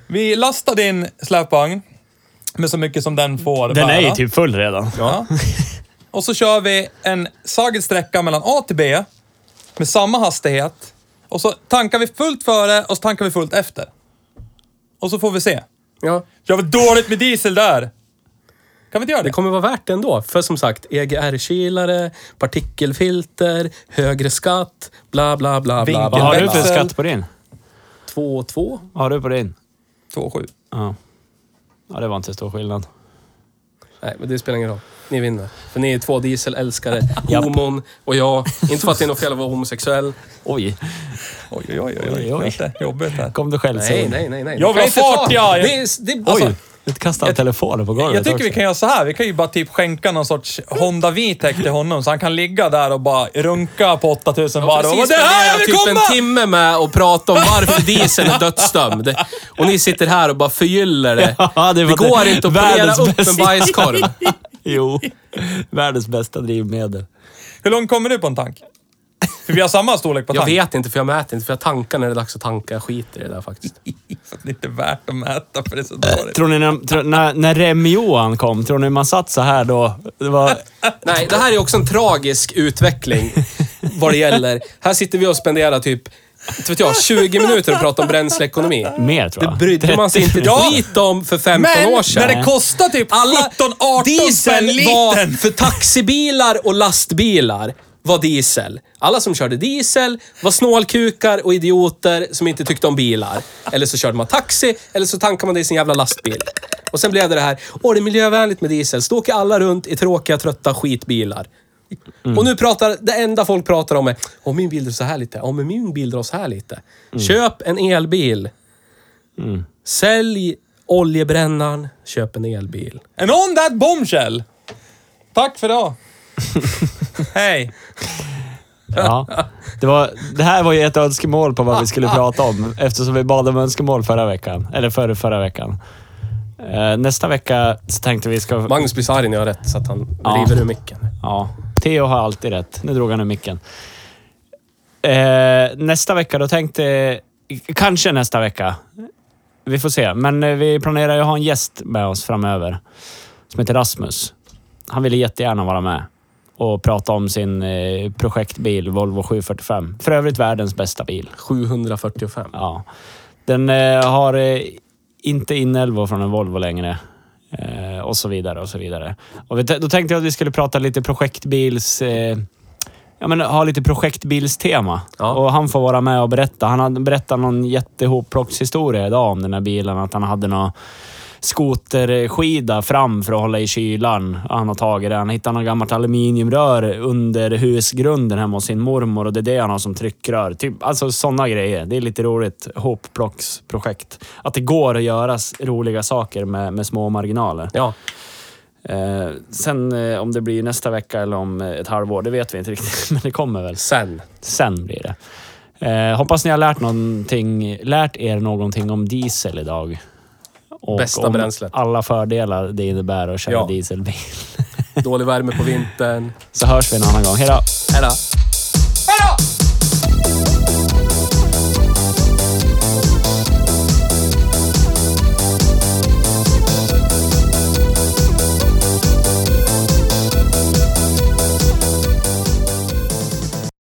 Vi lastar din släpvagn med så mycket som den får Den är bära. ju typ full redan. Ja. Och så kör vi en sagd sträcka mellan A till B med samma hastighet. Och så tankar vi fullt före och så tankar vi fullt efter. Och så får vi se. Ja. Kör vi dåligt med diesel där? Kan vi inte göra det? Det kommer vara värt det ändå. För som sagt, EGR-kylare, partikelfilter, högre skatt, bla bla bla bla. Vad bla, har du för skatt på din? 2,2? Vad har du på din? 2,7. Ja. Ja, det var inte stor skillnad. Nej, men det spelar ingen roll. Ni vinner. För ni är två dieselälskare. Homon och jag. Inte för att det är något fel att vara homosexuell. Oj, Oj, oj, oj. oj, Oj, oj. Jobbigt här. kom du själv Nej, nej, nej. nej. Jag vill inte fart, ja. Det är, det, alltså, Oj! Du kastade telefonen på golvet Jag tycker också. vi kan göra så här. Vi kan ju bara typ skänka någon sorts Honda Vitec till honom så han kan ligga där och bara runka på 8000 Jag varv. Och precis det här jag vill typ en komma! timme med att prata om varför diesel är dödsdömd. Och ni sitter här och bara förgyller det. Ja, det det går det. inte att polera Världens upp en bästa. bajskorv. Jo. Världens bästa drivmedel. Hur långt kommer du på en tank? För vi har samma storlek på Jag tank. vet inte, för jag mäter inte. För jag tankar när det är dags att tanka. Jag skiter i det där faktiskt. Så det är inte värt att mäta för det är så dåligt. Tror ni när, tror, när, när Rem-Johan kom, tror ni man satt så här då? Det var... Nej, det här är också en tragisk utveckling vad det gäller. Här sitter vi och spenderar typ, inte vet jag, 20 minuter och pratar om bränsleekonomi. Mer tror Det jag. brydde man sig inte ett skit om för 15 Men år sedan. när det kostar typ 17-18 diesel spänn var för taxibilar och lastbilar var diesel. Alla som körde diesel var snålkukar och idioter som inte tyckte om bilar. Eller så körde man taxi, eller så tankade man det i sin jävla lastbil. Och sen blev det det här, åh det är miljövänligt med diesel. Så då åker alla runt i tråkiga, trötta skitbilar. Och nu pratar, det enda folk pratar om är, åh min bil drar så här lite, men min bil drar så här lite. Köp en elbil. Sälj oljebrännaren, köp en elbil. And on that bombshell. Tack för idag. Hej. Ja. Det, var, det här var ju ett önskemål på vad vi skulle prata om eftersom vi bad om önskemål förra veckan. Eller förra, förra veckan. Eh, nästa vecka så tänkte vi ska... Magnus blir så arg när jag har rätt så att han Ja. river ur micken. Ja, Theo har alltid rätt. Nu drog han ur micken. Eh, nästa vecka, då tänkte... Kanske nästa vecka. Vi får se. Men eh, vi planerar ju att ha en gäst med oss framöver. Som heter Rasmus. Han ville jättegärna vara med och prata om sin eh, projektbil Volvo 745. För övrigt världens bästa bil. 745. Ja. Den eh, har eh, inte inälvor från en Volvo längre. Eh, och så vidare och så vidare. Och vi, då tänkte jag att vi skulle prata lite projektbils... Eh, ja, men ha lite projektbilstema. Ja. Och han får vara med och berätta. Han hade berättat någon jättehoplockshistoria idag om den här bilen. Att han hade någon skoterskida fram för att hålla i kylan. Han har tagit den. Han hittade något gammalt aluminiumrör under husgrunden hemma hos sin mormor och det är det han har som tryckrör. Typ, alltså sådana grejer. Det är lite roligt. Hopplocksprojekt. Att det går att göra roliga saker med, med små marginaler. Ja. Eh, sen eh, om det blir nästa vecka eller om eh, ett halvår, det vet vi inte riktigt. Men det kommer väl. Sen. Sen blir det. Eh, hoppas ni har lärt, någonting, lärt er någonting om diesel idag. Och Bästa bränslet. alla fördelar det innebär att köra Ja. dieselbil. Dålig värme på vintern. Så hörs vi en annan gång. Hej då! Hej då.